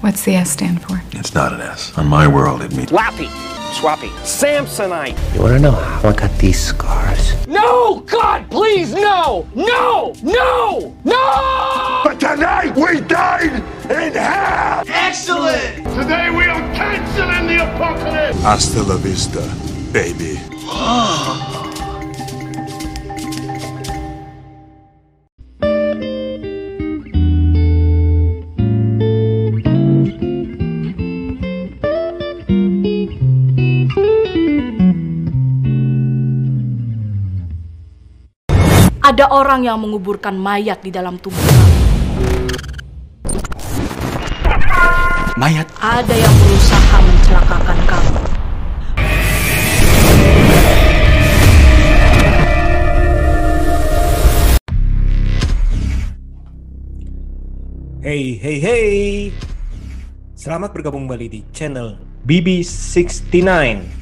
What's the S stand for? It's not an S. On my world, it means Lappy, Swappy, Samsonite. You wanna know how I got these scars? No! God, please, no! No! No! No! But tonight we dine in hell! Excellent! Today we are canceling the apocalypse! Hasta la vista, baby. Oh. Ada orang yang menguburkan mayat di dalam tubuh kamu. Mayat. Ada yang berusaha mencelakakan kamu. Hey, hey, hey. Selamat bergabung kembali di channel BB69.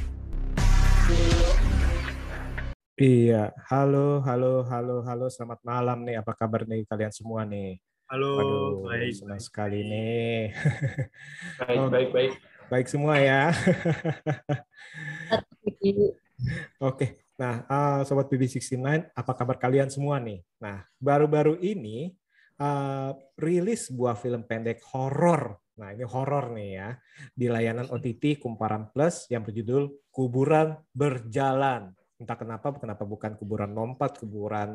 Iya, halo, halo, halo, halo. Selamat malam nih. Apa kabar nih kalian semua nih? Halo, Waduh, baik, senang baik, sekali nih. baik, Oh. baik, baik. Baik semua ya. Oke, nah eh, sobat BB69, apa kabar kalian semua nih? Nah, baru-baru ini eh, rilis sebuah film pendek horor. Nah, ini horor nih ya di layanan OTT Kumparan Plus yang berjudul Kuburan Berjalan. Entah kenapa, kenapa bukan kuburan lompat, kuburan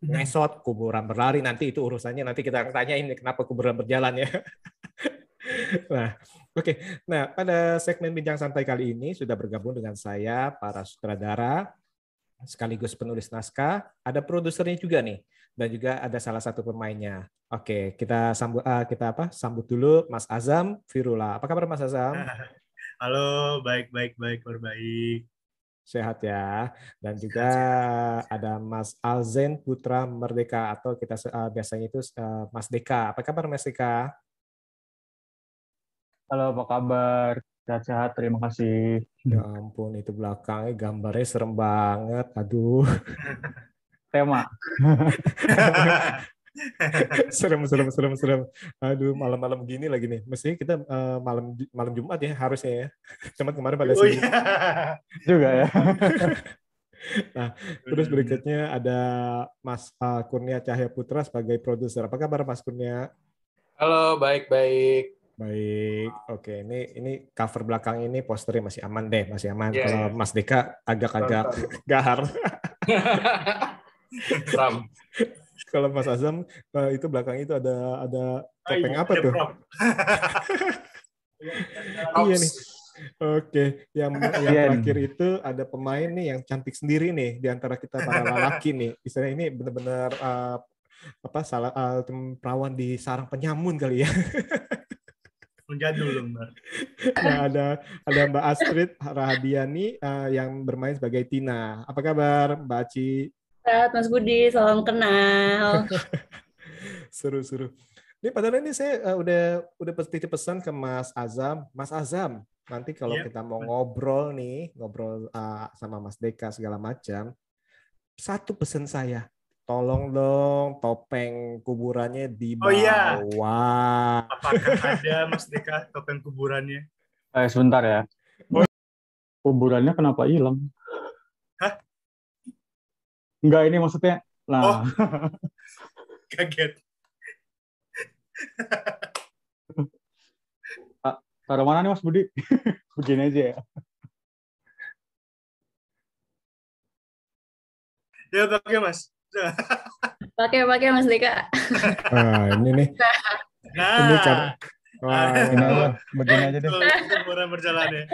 ngesot, kuburan berlari. Nanti itu urusannya nanti kita akan tanyain nih kenapa kuburan berjalan ya. nah, oke. Nah, pada segmen bincang santai kali ini sudah bergabung dengan saya para sutradara sekaligus penulis naskah, ada produsernya juga nih dan juga ada salah satu pemainnya. Oke, kita sambut eh, kita apa? Sambut dulu Mas Azam Firula. Apa kabar Mas Azam? Halo, baik, baik, baik, baik. Sehat ya. Dan juga ada Mas Alzen Putra Merdeka atau kita eh, biasanya itu eh, Mas Deka. Apa kabar Mas Deka? Halo, apa kabar? Sehat-sehat, terima kasih. Ya ampun, itu belakangnya gambarnya serem banget. Aduh. Tema. serem serem serem serem aduh malam-malam gini lagi nih mestinya kita eh, malam malam Jumat ya harusnya ya cuman kemarin pada Oh iya. Juga ya. terus berikutnya ada Mas eh, Kurnia Cahya Putra sebagai produser apa kabar Mas Kurnia Halo, baik, baik. baik oke ini ini cover belakang ini posternya masih aman deh masih aman Iya, kalau iya. Mas Deka agak-agak gahar Ram. Kalau Mas Azam eh, itu belakang itu ada ada topeng Ay, apa ada tuh. Iya nih. Oke, yang yang Iya terakhir itu ada pemain nih yang cantik sendiri nih di antara kita para lelaki nih. Istilahnya ini benar-benar eh, apa salah tem- perawan di sarang penyamun kali ya. Menjadul dong, Mbak. Nah, ada ada Mbak Astrid Rahadiani eh, yang bermain sebagai Tina. Apa kabar Mbak Aci? Sehat, Mas Budi, salam kenal. Seru-seru. Ini padahal ini saya eh, udah udah titip pesan ke Mas Azam. Mas Azam, nanti kalau Iya. kita mau ngobrol nih, ngobrol eh, sama Mas Deka segala macam, satu pesan saya, tolong dong topeng kuburannya dibawa. Oh, iya. Apakah ada Mas Deka topeng kuburannya? Eh, sebentar ya. Oh. Kuburannya kenapa hilang? Enggak, ini maksudnya. Oh. Nah, Kaget. taruh mana nih Mas Budi? Begini aja ya. Ya, pakai, Mas. Pakai pakai Mas Deka. Nah, ini nih, Nah, ini cara. Wah, aja, begini aja deh. Betul, kuburan berjalan ya.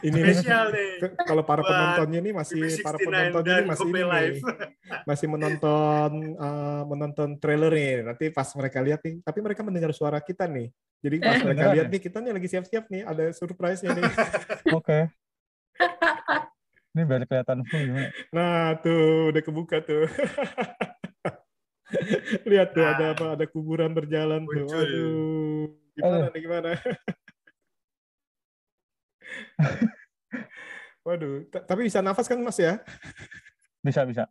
Ini nih. Spesial nih. Ke- Kalau para penontonnya ini masih para BB69 penontonnya ini masih ini Live. nih, masih menonton eh, menonton trailer nih. Nanti pas mereka lihat nih, tapi mereka mendengar suara kita nih. Jadi pas Eh. mereka lihat ya? nih, kita nih lagi siap-siap nih, ada surprise-nya nih. Oke. Ini biar kelihatan full gimana? Nah, tuh udah kebuka tuh. Lihat tuh ada apa? Ada kuburan berjalan tuh. Aduh, gimana Aduh. nih gimana? Waduh, ta- tapi bisa nafas kan Mas ya? Bisa, bisa.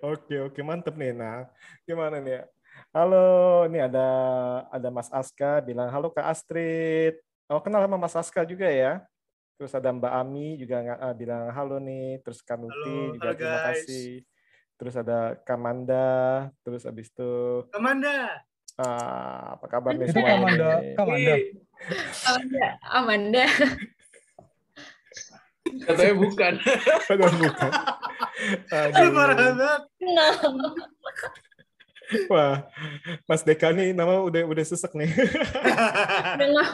Oke, oke, mantep nih. Nah, gimana nih ya? Halo, ini ada ada Mas Aska bilang halo Kak Astrid. Oh kenal sama Mas Aska juga ya. Terus ada Mbak Ami juga nga- ah, bilang halo nih. Terus Kanuti Halo, juga halo, terima guys. kasih. Terus ada Kamanda. Terus abis itu Amanda. ah, apa kabar nih semua? Kamanda? Kamanda. Amanda, Amanda. Katanya bukan. Aduh, bukan. Aduh, parah Aduh. banget. No. Wah, Mas Deka nih nama udah udah sesek nih.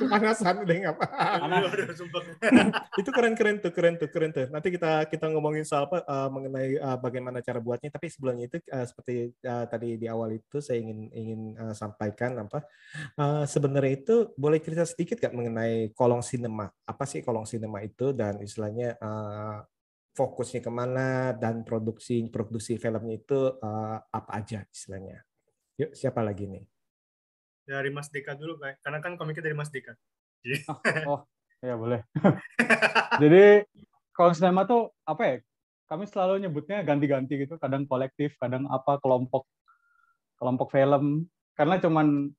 Panasan udah aduh, sumpah. itu keren keren tuh keren tuh keren tuh. Nanti kita kita ngomongin soal apa uh, mengenai uh, bagaimana cara buatnya. Tapi sebelumnya itu uh, seperti uh, tadi di awal itu saya ingin ingin uh, sampaikan apa uh, sebenarnya itu boleh cerita sedikit gak mengenai kolong sinema? Apa sih kolong sinema itu dan istilahnya uh, fokusnya ke mana dan produksi produksi filmnya itu uh, apa aja istilahnya yuk siapa lagi nih Dari Mas Deka dulu, Kak. karena kan komiknya dari Mas Deka. Jadi, Oh, ya boleh. Jadi kalau sinema tuh apa ya? Kami selalu nyebutnya ganti-ganti gitu, kadang kolektif, kadang apa kelompok kelompok film. Karena cuman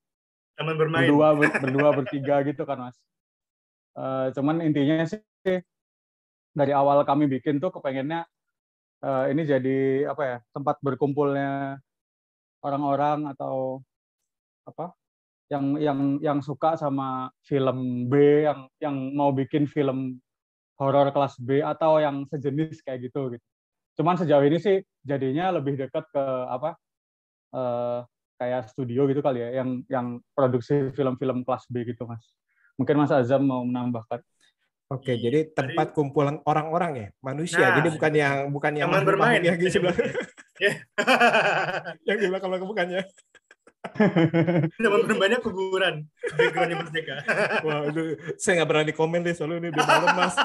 teman bermain. berdua ber- berdua bertiga gitu kan mas Eh, cuman intinya sih dari awal kami bikin tuh kepengennya eh, ini jadi apa ya tempat berkumpulnya orang-orang atau apa yang yang yang suka sama film B yang yang mau bikin film horor kelas B atau yang sejenis kayak gitu gitu. Cuman sejauh ini sih jadinya lebih dekat ke apa eh, kayak studio gitu kali ya yang yang produksi film-film kelas B gitu mas. Mungkin mas Azam mau menambahkan Oke, jadi tempat kumpulan orang-orang ya, manusia. Nah, jadi bukan yang bukan yang Taman bermain. makhluk-makhluk yang di sebelah, Ya. yang di belakang belakang bukannya. Teman bermainnya kuburan. Backgroundnya Mas Deka. Wah, itu saya nggak berani komen deh soalnya ini udah malam mas.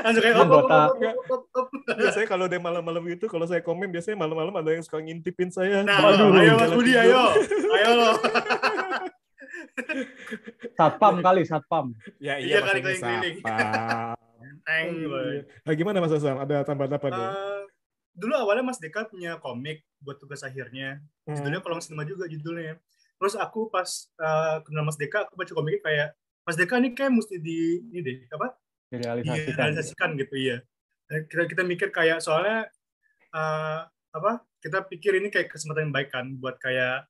Langsung kayak, op. Biasanya kalau udah malam-malam gitu, kalau saya komen biasanya malam-malam ada yang suka ngintipin saya. Nah, Waduh, ayo Mas Budi, ayo. Ayo lo. Satpam kali satpam Ya Iya, iya, kali? Teng, boy. Nah, gimana Mas Asam? Ada tambahan apa nih? Eh, dulu awalnya Mas Deka punya komik buat tugas akhirnya. Hmm. Judulnya Kolong Sinema juga judulnya. Terus aku pas eh, kenal Mas Deka, aku baca komiknya kayak Mas Deka ini kayak mesti di ini deh, apa? direalisasikan direalisasikan gitu iya. Dan kita kita mikir kayak soalnya eh, apa? Kita pikir ini kayak kesempatan yang baik kan buat kayak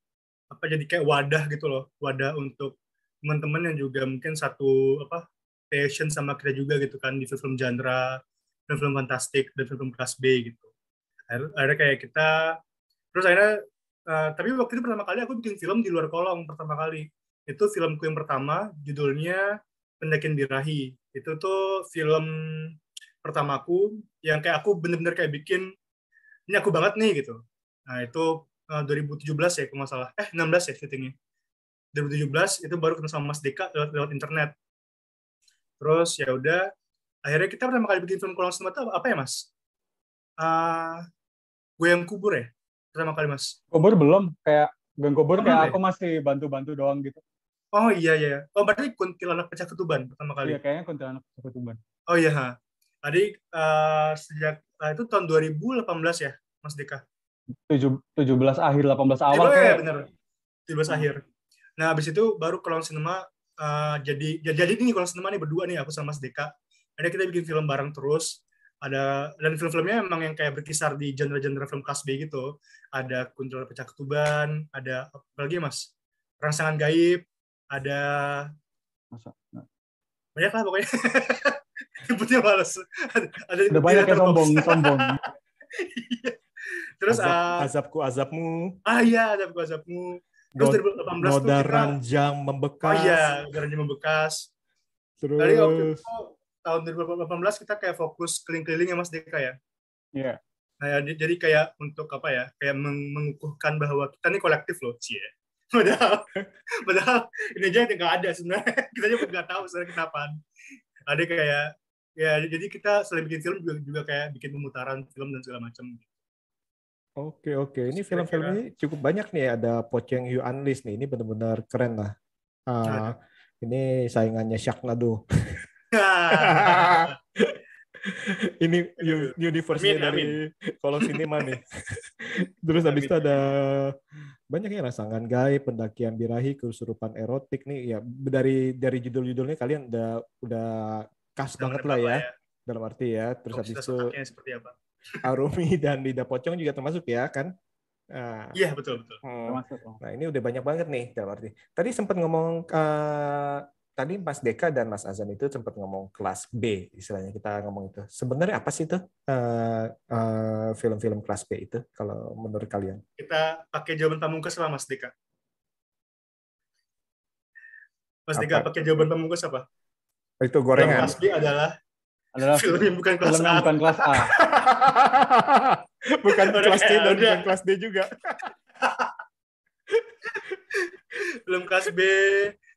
apa jadi kayak wadah gitu loh, wadah untuk teman-teman yang juga mungkin satu apa passion sama kita juga gitu kan di film-film genre, film-film fantastik dan film kelas B gitu. Akhirnya kayak kita terus akhirnya eh, tapi waktu itu pertama kali aku bikin film di luar kolong pertama kali. Itu filmku yang pertama judulnya Pendakian Birahi. Itu tuh film pertamaku yang kayak aku bener-bener kayak bikin ini aku banget nih gitu. Nah itu eh, 2017 ya kalau nggak salah. Eh 16 ya syutingnya. 2017 itu baru ketemu sama Mas Deka lewat, lewat internet. Terus ya udah akhirnya kita pertama kali bikin film kolong sinema itu apa, ya Mas? Ah, gue yang kubur ya pertama kali Mas. kubur belum kayak gang kubur Oh, kayak belum aku masih bantu-bantu doang gitu Oh iya iya. Oh berarti kuntilanak pecah ketuban pertama kali. iya kayaknya kuntilanak ketuban Oh iya. ha. Tadi eh, sejak eh, itu tahun 2018 ya Mas Deka. Tujuh- 17 akhir 18 awal iya, kayak bener. 17 akhir. Nah, habis itu baru kolong sinema eh, jadi jadi jadi ini kolong sinema nih berdua nih aku sama Mas Deka. Ada kita bikin film bareng terus. Ada dan film-filmnya emang yang kayak berkisar di genre-genre film kelas B gitu. Ada Kuntilanak Pecah Ketuban, ada apa lagi Mas? Rangsangan Gaib, ada Masa? Nah, banyak lah pokoknya. Nyebutnya males. Ada, ada udah banyak yang sombong sombong Terus Azab, ah, azabku azabmu, ah iya ada azabmu. Terus no- 2018 tuh noda kita ranjang Oh membekas. iya, garansi membekas. Terus Dari waktu itu tahun 2018 kita kayak fokus keliling-keliling ya Mas Deka ya. Iya. Nah, ya, di- jadi kayak untuk apa ya? Kayak meng- mengukuhkan bahwa kita ini kolektif loh, cie. Padahal, padahal ini aja yang nggak ada sebenarnya. Kita aja nggak tahu sebenarnya apaan. Ada kayak ya jadi kita selain bikin film juga, juga kayak bikin pemutaran film dan segala macam. Oke oke, ini film-film ini cukup banyak nih. Ada Poceng Yu Unleashed nih, ini benar-benar keren lah. Ah, ini saingannya Sharknado. ini universe-nya Amin, dari kolong sinema nih. Terus habis itu ada banyak ya rangsangan gaib, pendakian birahi, kesurupan erotik nih ya dari dari judul-judulnya kalian udah udah khas banget lah ya ya. dalam arti ya terus habis itu otaknya seperti apa? Arumi dan Lidah Pocong juga termasuk ya kan Nah, Iya betul betul. hmm. Termasuk. oh. Nah ini udah banyak banget nih dalam arti. Tadi sempat ngomong eh, tadi Mas Deka dan Mas Azam itu sempat ngomong kelas B istilahnya kita ngomong itu. Sebenarnya apa sih itu eh, eh, film-film kelas B itu kalau menurut kalian? Kita pakai jawaban pamungkas lah Mas Dika. Mas Dika Apa? pakai jawaban pamungkas apa? Itu Film gorengan. kelas B adalah Adalah film yang bukan kelas film A. bukan kelas A. bukan Udah kelas C dan udah. bukan kelas D juga. Film kelas B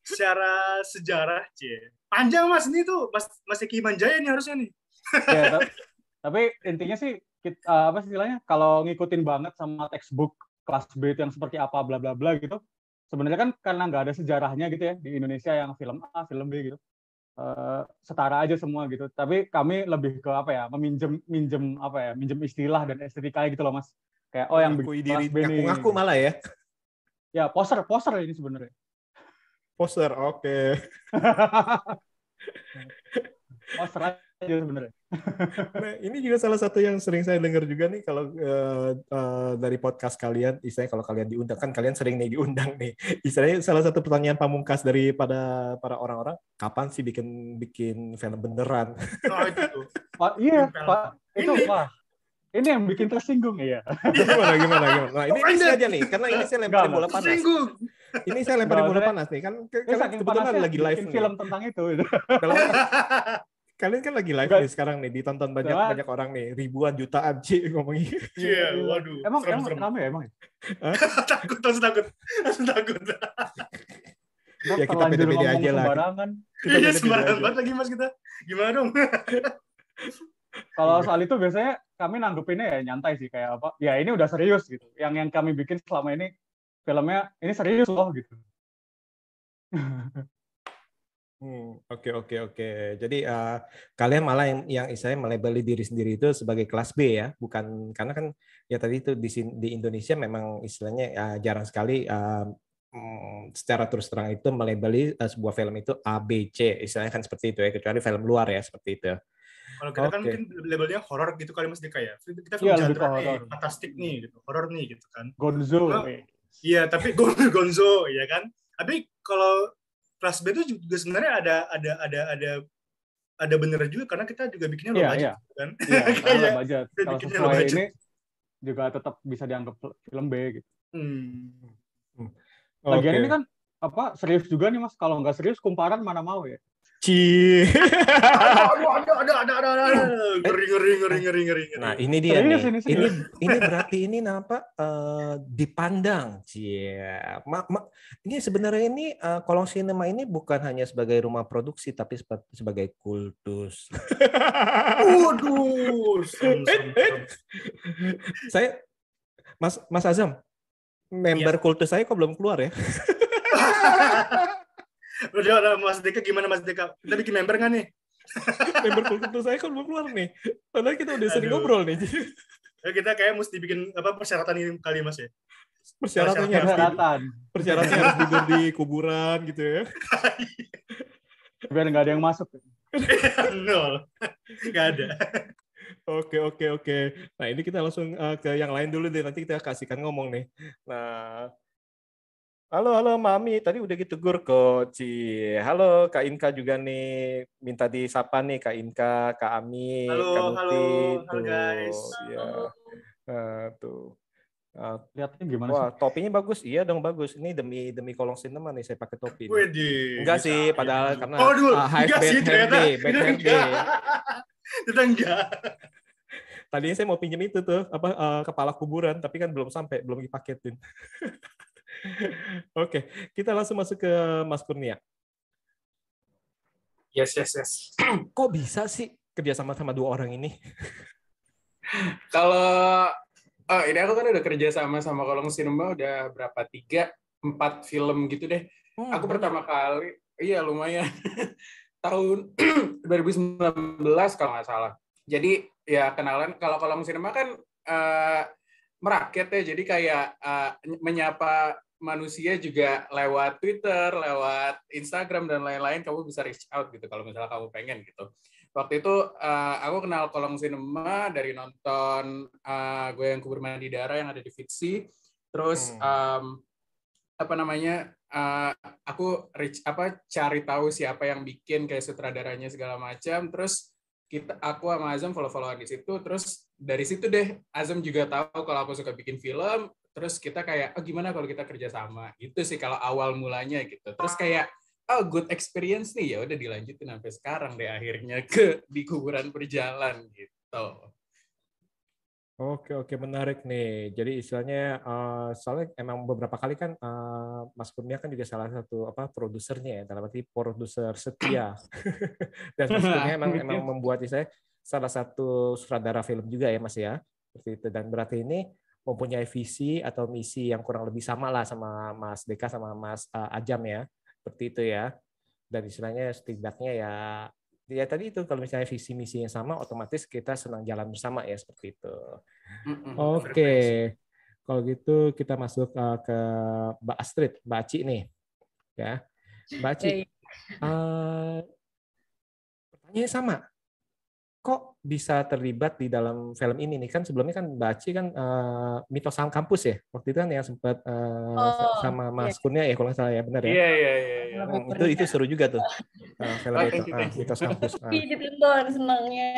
secara sejarah, C. Panjang Mas ini tuh, Mas Mas Eki Manjaya nih harusnya nih. Ya, ta- tapi intinya sih kita, eh, apa sih istilahnya kalau ngikutin banget sama textbook kelas B itu yang seperti apa bla bla bla gitu. Sebenarnya kan karena nggak ada sejarahnya gitu ya di Indonesia yang film A, film B gitu. Eh, setara aja semua gitu. Tapi kami lebih ke apa ya, meminjem minjem apa ya, minjem istilah dan estetika gitu loh Mas. Kayak oh yang bikin diri, nih. ngaku-ngaku malah ya. Ya poster poster ini sebenarnya. Poster, oke. Poster aja sebenarnya. Nah, ini juga salah satu yang sering saya dengar juga nih kalau eh, eh, dari podcast kalian, istilahnya kalau kalian diundang kan kalian sering nih diundang nih. Istilahnya salah satu pertanyaan pamungkas daripada para orang-orang, kapan sih bikin bikin film beneran? Oh itu. Pak, iya. Pak. Itu Pak. Ini yang bikin tersinggung ya. gimana gimana gimana? Nah, ini, ini sengaja nih, karena ini saya lemparin Enggak, bola panas. Tersinggung. Ini saya lemparin Enggak, bola panas nih kan saking kebetulan lagi live bikin nih. film tentang itu. Kalian kan lagi live nih sekarang nih ditonton banyak Cuma- banyak orang nih ribuan jutaan sih ngomongin Iya, waduh. Emang serem, emang serem. rame ya emang? takut, langsung takut. Langsung takut. Kita Ya, kita ngomong aja lah. Kita Iya, beda-beda sembarangan banget lagi Mas kita. Gimana dong? Kalau Iya. soal itu biasanya kami nanggepinnya ya nyantai sih kayak apa? Ya ini udah serius gitu. Yang yang kami bikin selama ini filmnya ini serius loh gitu. Hmm, Oke oke oke. Jadi eh, kalian malah yang yang istilahnya melabeli diri sendiri itu sebagai kelas B ya, bukan karena kan ya tadi itu di di Indonesia memang istilahnya eh, jarang sekali eh, mm, secara terus terang itu melabeli eh, sebuah film itu A B C istilahnya kan seperti itu ya kecuali film luar ya seperti itu. Kalau kita kan Oke. mungkin labelnya horor gitu kali Mas Dika ya. Kita film ke genre nih, fantastik nih gitu, horor nih gitu kan. Gonzo. Nah. Iya, tapi Gon- Gonzo ya kan. Tapi kalau kelas B itu juga sebenarnya ada ada ada ada ada bener juga karena kita juga bikinnya low Iya, budget iya. kan. Iya, Kayak- kalau budget. Kalau bikinnya sesuai low budget. ini juga tetap bisa dianggap film B gitu. Hmm. Lagian Oke. ini kan apa serius juga nih Mas. Kalau nggak serius kumparan mana mau ya. Ci. Aduh, ada ada ada ada ada. Ngeri ngeri ngeri ngeri ngeri. Nah ini dia Serius nih. ini, Ini berarti ini apa eh, dipandang, Cie. Ma- ma- ini sebenarnya ini eh, kolong sinema ini bukan hanya sebagai rumah produksi tapi sebagai kultus. Waduh, saya Mas Mas Azam member kultus saya kok belum keluar ya? Udah, udah, Mas Deka gimana Mas Deka? Kita bikin member nggak nih? member kultus saya kok belum keluar nih. Padahal kita udah sering Aduh. ngobrol nih. Ya, kita kayak mesti bikin apa persyaratan ini kali Mas ya. Persyaratannya Persyaratan. persyaratannya harus tidur di kuburan gitu ya. Biar nggak ada yang masuk. Nol. Nggak ada. Oke oke oke. Nah ini kita langsung uh, ke yang lain dulu deh. Nanti kita kasihkan ngomong nih. Nah, halo halo Mami. Tadi udah ditegur kok, Ci. Halo Kak Inka juga nih. Minta disapa nih Kak Inka, Kak Ami, Halo, Kak halo, halo guys. Ya. Nah, tuh. Nah, Lihatnya gimana wah, sih? topinya bagus. Iya dong bagus. Ini demi demi kolong sinema nih saya pakai topi. Widih. Enggak sih, padahal karena Oh, dulu. uh, high enggak bad sih ternyata. day, bad Ternyata hair day. enggak. Ternyata enggak. Tadinya saya mau pinjem itu tuh apa eh, kepala kuburan, tapi kan belum sampai, belum dipaketin. Oke, kita langsung masuk ke Mas Kurnia. Yes, yes, yes. Kok bisa sih kerja sama sama dua orang ini? Kalau oh, ini aku kan udah kerja sama sama Kolong Cinema udah berapa tiga empat film gitu deh. Hmm, Aku pertama kali, iya lumayan tahun 2019 kalau nggak salah. Jadi ya kenalan kalau Kolong Cinema kan eh, merakyat ya. Jadi kayak uh, menyapa manusia juga lewat Twitter, lewat Instagram dan lain-lain kamu bisa reach out gitu kalau misalnya kamu pengen gitu. Waktu itu uh, aku kenal Kolong Cinema dari nonton uh, gue yang kubur mandi darah yang ada di Fitsi. Terus um, apa namanya? Uh, aku reach apa cari tahu siapa yang bikin kayak sutradaranya segala macam. Terus kita aku sama Azam follow-followan di situ. Terus dari situ deh Azam juga tahu kalau aku suka bikin film. Terus kita kayak oh gimana kalau kita kerja sama gitu sih kalau awal mulanya gitu. Terus kayak oh good experience nih ya udah dilanjutin sampai sekarang deh akhirnya ke di kuburan berjalan gitu. Oke oke menarik nih. Jadi istilahnya uh, soalnya emang beberapa kali kan uh, Mas Kurnia kan juga salah satu apa produsernya ya dalam arti produser setia. Dan Mas Kurnia emang emang membuat istilahnya salah satu sutradara film juga ya Mas ya. Seperti itu dan berarti ini mempunyai visi atau misi yang kurang lebih sama lah sama Mas Deka sama Mas uh, Ajam ya. Seperti itu ya. Dan istilahnya setidaknya ya ya tadi itu kalau misalnya visi misi yang sama otomatis kita senang jalan bersama ya seperti itu. Oke. Okay. Kalau gitu kita masuk uh, ke Mbak Astrid, Mbak Aci nih. Ya. Mbak Aci. Uh, pertanyaannya sama. Kok bisa terlibat di dalam film ini nih? Kan sebelumnya kan Mbak Aci kan uh, mitos sang kampus ya? Waktu itu kan yang sempat uh, oh, sama Mas iya. Kurnia ya kalau nggak salah ya benar ya? Iya iya iya hmm, itu itu seru juga tuh uh, film oh, itu. uh, mitos kampus. Uh. ditonton senangnya.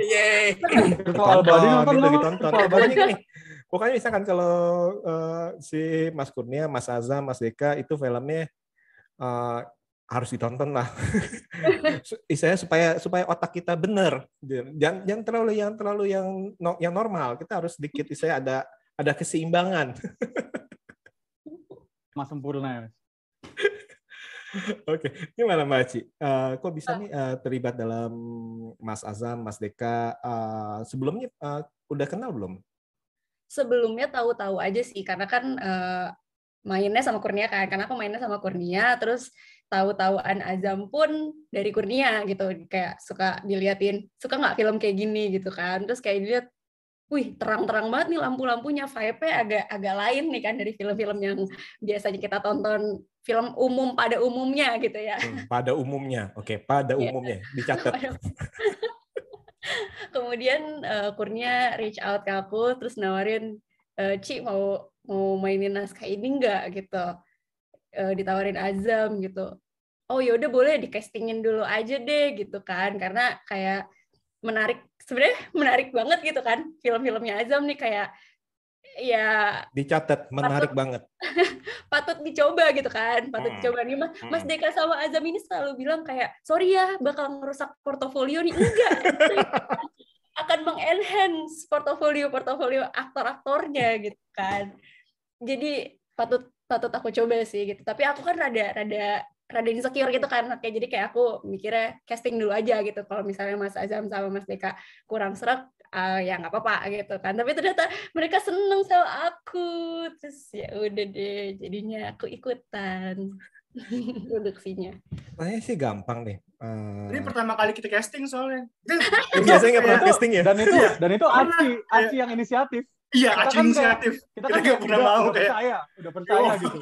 Yeay ditonton gitu ditonton pokoknya gini pokoknya misalkan kalau uh, si Mas Kurnia Mas Azam Mas Deka itu filmnya uh, harus ditonton lah. Istilahnya supaya supaya otak kita benar. Jangan jangan terlalu yang terlalu yang yang normal. Kita harus sedikit istilahnya ada ada keseimbangan. Mas sempurna ya. Oke, gimana Mbak Aci? Uh, kok bisa nih uh, terlibat dalam Mas Azam, Mas Deka? Uh, sebelumnya uh, udah kenal belum? Sebelumnya tahu-tahu aja sih, karena kan uh, mainnya sama Kurnia kan, karena aku mainnya sama Kurnia, terus tahu-tahuan Azam pun dari Kurnia gitu kayak suka diliatin suka nggak film kayak gini gitu kan terus kayak dilihat wih terang-terang banget nih lampu-lampunya vibe-nya agak agak lain nih kan dari film-film yang biasanya kita tonton film umum pada umumnya gitu ya. Hmm, pada umumnya oke pada iya. umumnya dicatat. Kemudian uh, Kurnia reach out ke aku terus nawarin uh, Ci mau mau mainin naskah ini enggak gitu. Uh, ditawarin Azam gitu. Oh ya udah boleh di castingin dulu aja deh gitu kan. Karena kayak menarik sebenarnya menarik banget gitu kan film-filmnya Azam nih. Kayak ya dicatat menarik patut, banget. patut dicoba gitu kan. Patut hmm. dicoba. Nih mas mas Deka sama Azam ini selalu bilang kayak sorry ya bakal ngerusak portofolio nih. Enggak akan mengenhance portofolio portofolio aktor-aktornya gitu kan. Jadi patut patut aku coba sih gitu. Tapi aku kan rada rada rada insecure gitu kan. Kayak jadi kayak aku mikirnya casting dulu aja gitu. Kalau misalnya Mas Azam sama Mas Deka kurang serak uh, ya nggak apa-apa gitu kan. Tapi ternyata mereka seneng sama aku. Terus ya udah deh jadinya aku ikutan produksinya. Kayaknya sih gampang deh. Uh... Ini pertama kali kita casting soalnya. Biasanya nggak pernah casting ya. Dan itu dan itu Aci Aci yang inisiatif. Iya, Aci kan inisiatif. Kita kan nggak pernah mau kayak percaya, udah percaya gitu.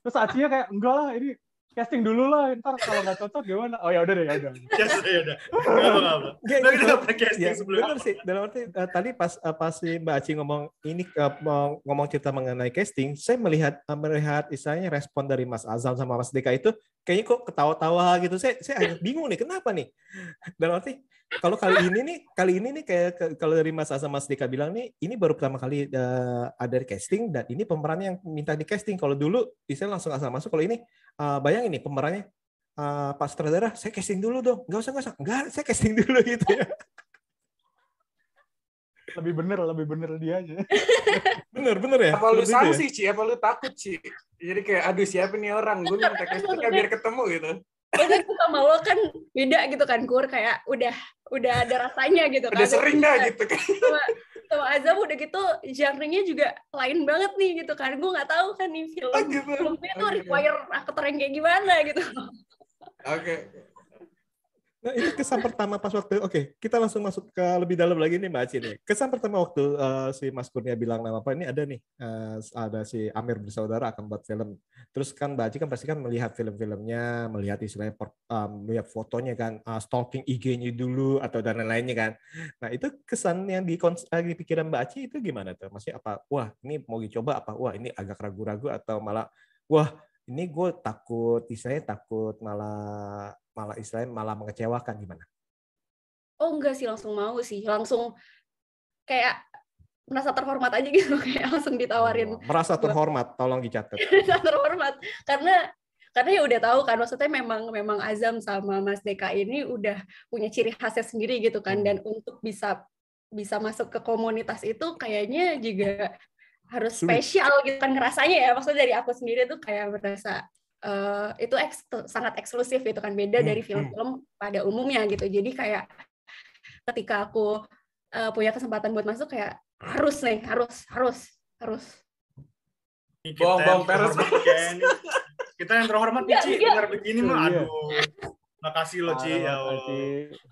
Terus Acinya kayak enggak lah ini casting dulu lah ntar kalau nggak cocok gimana? Oh ya udah deh ya udah. Ya udah. Nggak apa nggak apa pernah casting ya, sebelumnya. benar sih. Dalam arti uh, tadi pas uh, pas si Mbak Aci ngomong ini uh, ngomong cerita mengenai casting saya melihat uh, melihat istilahnya respon dari Mas Azam sama Mas Deka itu kayaknya kok ketawa-tawa gitu. Saya saya agak bingung nih kenapa nih? Dalam arti kalau kali ini nih kali ini nih kayak kalau dari Mas Azam Mas Dika bilang nih ini baru pertama kali uh, ada casting dan ini pemerannya yang minta di casting. Kalau dulu istilah langsung asal masuk. Kalau ini uh, bayangin nih pemerannya uh, Pak Sutradara saya casting dulu dong. Nggak usah nggak usah. Nggak saya casting dulu gitu ya. Lebih bener lebih bener dia aja. Bener bener ya? Apa lu sanksi ya? Ci? Apa lu takut Ci? Jadi kayak aduh siapa nih orang? Gue minta castingnya biar ketemu gitu Maksudnya aku sama lo kan beda gitu kan Kur kayak udah udah ada rasanya gitu kan. Udah sering dah gitu kan. Sama, sama Azam udah gitu genre-nya juga lain banget nih gitu kan. Gue nggak tahu kan nih film oh, gitu. filmnya tuh oh, gitu. require aktor yang kayak gimana gitu. Oke. Okay. Nah, itu kesan pertama pas waktu oke, kita langsung masuk ke lebih dalam lagi nih Mbak Aci nih. Kesan pertama waktu uh, si Mas Kurnia bilang nama apa ini ada nih uh, ada si Amir bersaudara akan buat film. Terus kan Mbak Aci kan pasti kan melihat film-filmnya, melihat istilahnya um, melihat fotonya kan, uh, stalking IG-nya dulu atau dan lain-lainnya kan. Nah, itu kesan yang di, di pikiran Mbak Aci itu gimana tuh? Maksudnya apa? Wah, ini mau dicoba apa? Wah, ini agak ragu-ragu atau malah wah, ini gue takut, istilahnya takut malah malah istilahnya malah mengecewakan gimana? Oh enggak sih langsung mau sih langsung kayak merasa terhormat aja gitu kayak langsung ditawarin. Oh, merasa terhormat, tolong dicatat. terhormat karena karena ya udah tahu kan maksudnya memang memang Azam sama Mas Deka ini udah punya ciri khasnya sendiri gitu kan hmm. dan untuk bisa bisa masuk ke komunitas itu kayaknya juga harus spesial gitu kan ngerasanya ya maksudnya dari aku sendiri tuh kayak merasa uh, itu eks, sangat eksklusif itu kan. Beda hmm, dari hmm. film-film pada umumnya gitu. Jadi kayak ketika aku uh, punya kesempatan buat masuk kayak harus nih harus harus harus. Bohong bohong peres kita yang terhormat nih Ci. dengar begini mah iya. aduh Makasih loh, Ci. Ya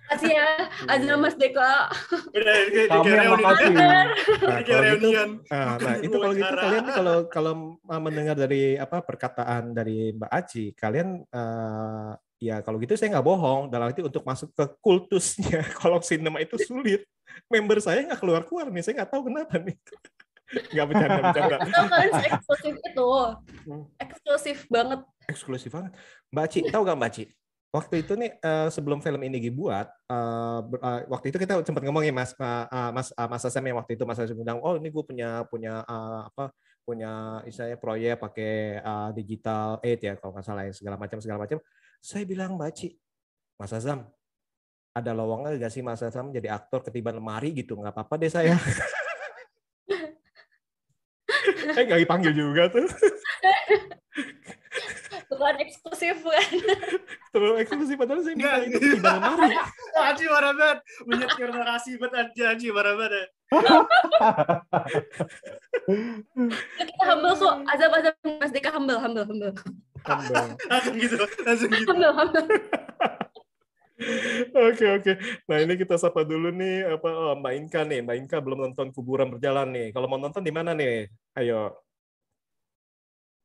Makasih ya, Azra Mas Deka. Udah, Kami yang makasih. Nah, kalau gitu, nah, nah itu kalau gitu kalian kalau kalau mendengar dari apa perkataan dari Mbak Aci, kalian uh, ya kalau gitu saya nggak bohong. Dalam arti untuk masuk ke kultusnya kolom sinema itu sulit. Member saya nggak keluar keluar nih saya nggak tahu kenapa nih. Nggak bercanda bercanda. Kalian eksklusif itu. Hmm. eksklusif banget. Eksklusif banget. Mbak Ci tahu nggak mbak Ci waktu itu nih uh, sebelum film ini dibuat uh, uh, waktu itu kita sempat ngomong ya mas uh, mas uh, mas Asam yang waktu itu mas Asam bilang oh ini gue punya punya uh, apa punya istilahnya proyek pakai uh, digital aid ya kalau nggak salah ya segala macam segala macam. Saya bilang mbak Ci mas Azam ada lowongan gak sih mas Azam jadi aktor ketiban lemari gitu? Nggak apa-apa deh saya. Eh nggak dipanggil juga tuh bukan eksklusif kan terlalu eksklusif padahal saya minta itu di dalam lemari Aji marah banget. Menyetir narasi buat Aji Aji marah banget kita humble kok. Azab azab. Mas Deka humble humble. Humble. Langsung gitu langsung gitu. Humble humble. Oke oke. Nah ini kita sapa dulu nih apa oh, Mbak Inka nih. Mbak Inka belum nonton kuburan berjalan nih. Kalau mau nonton di mana nih? Ayo.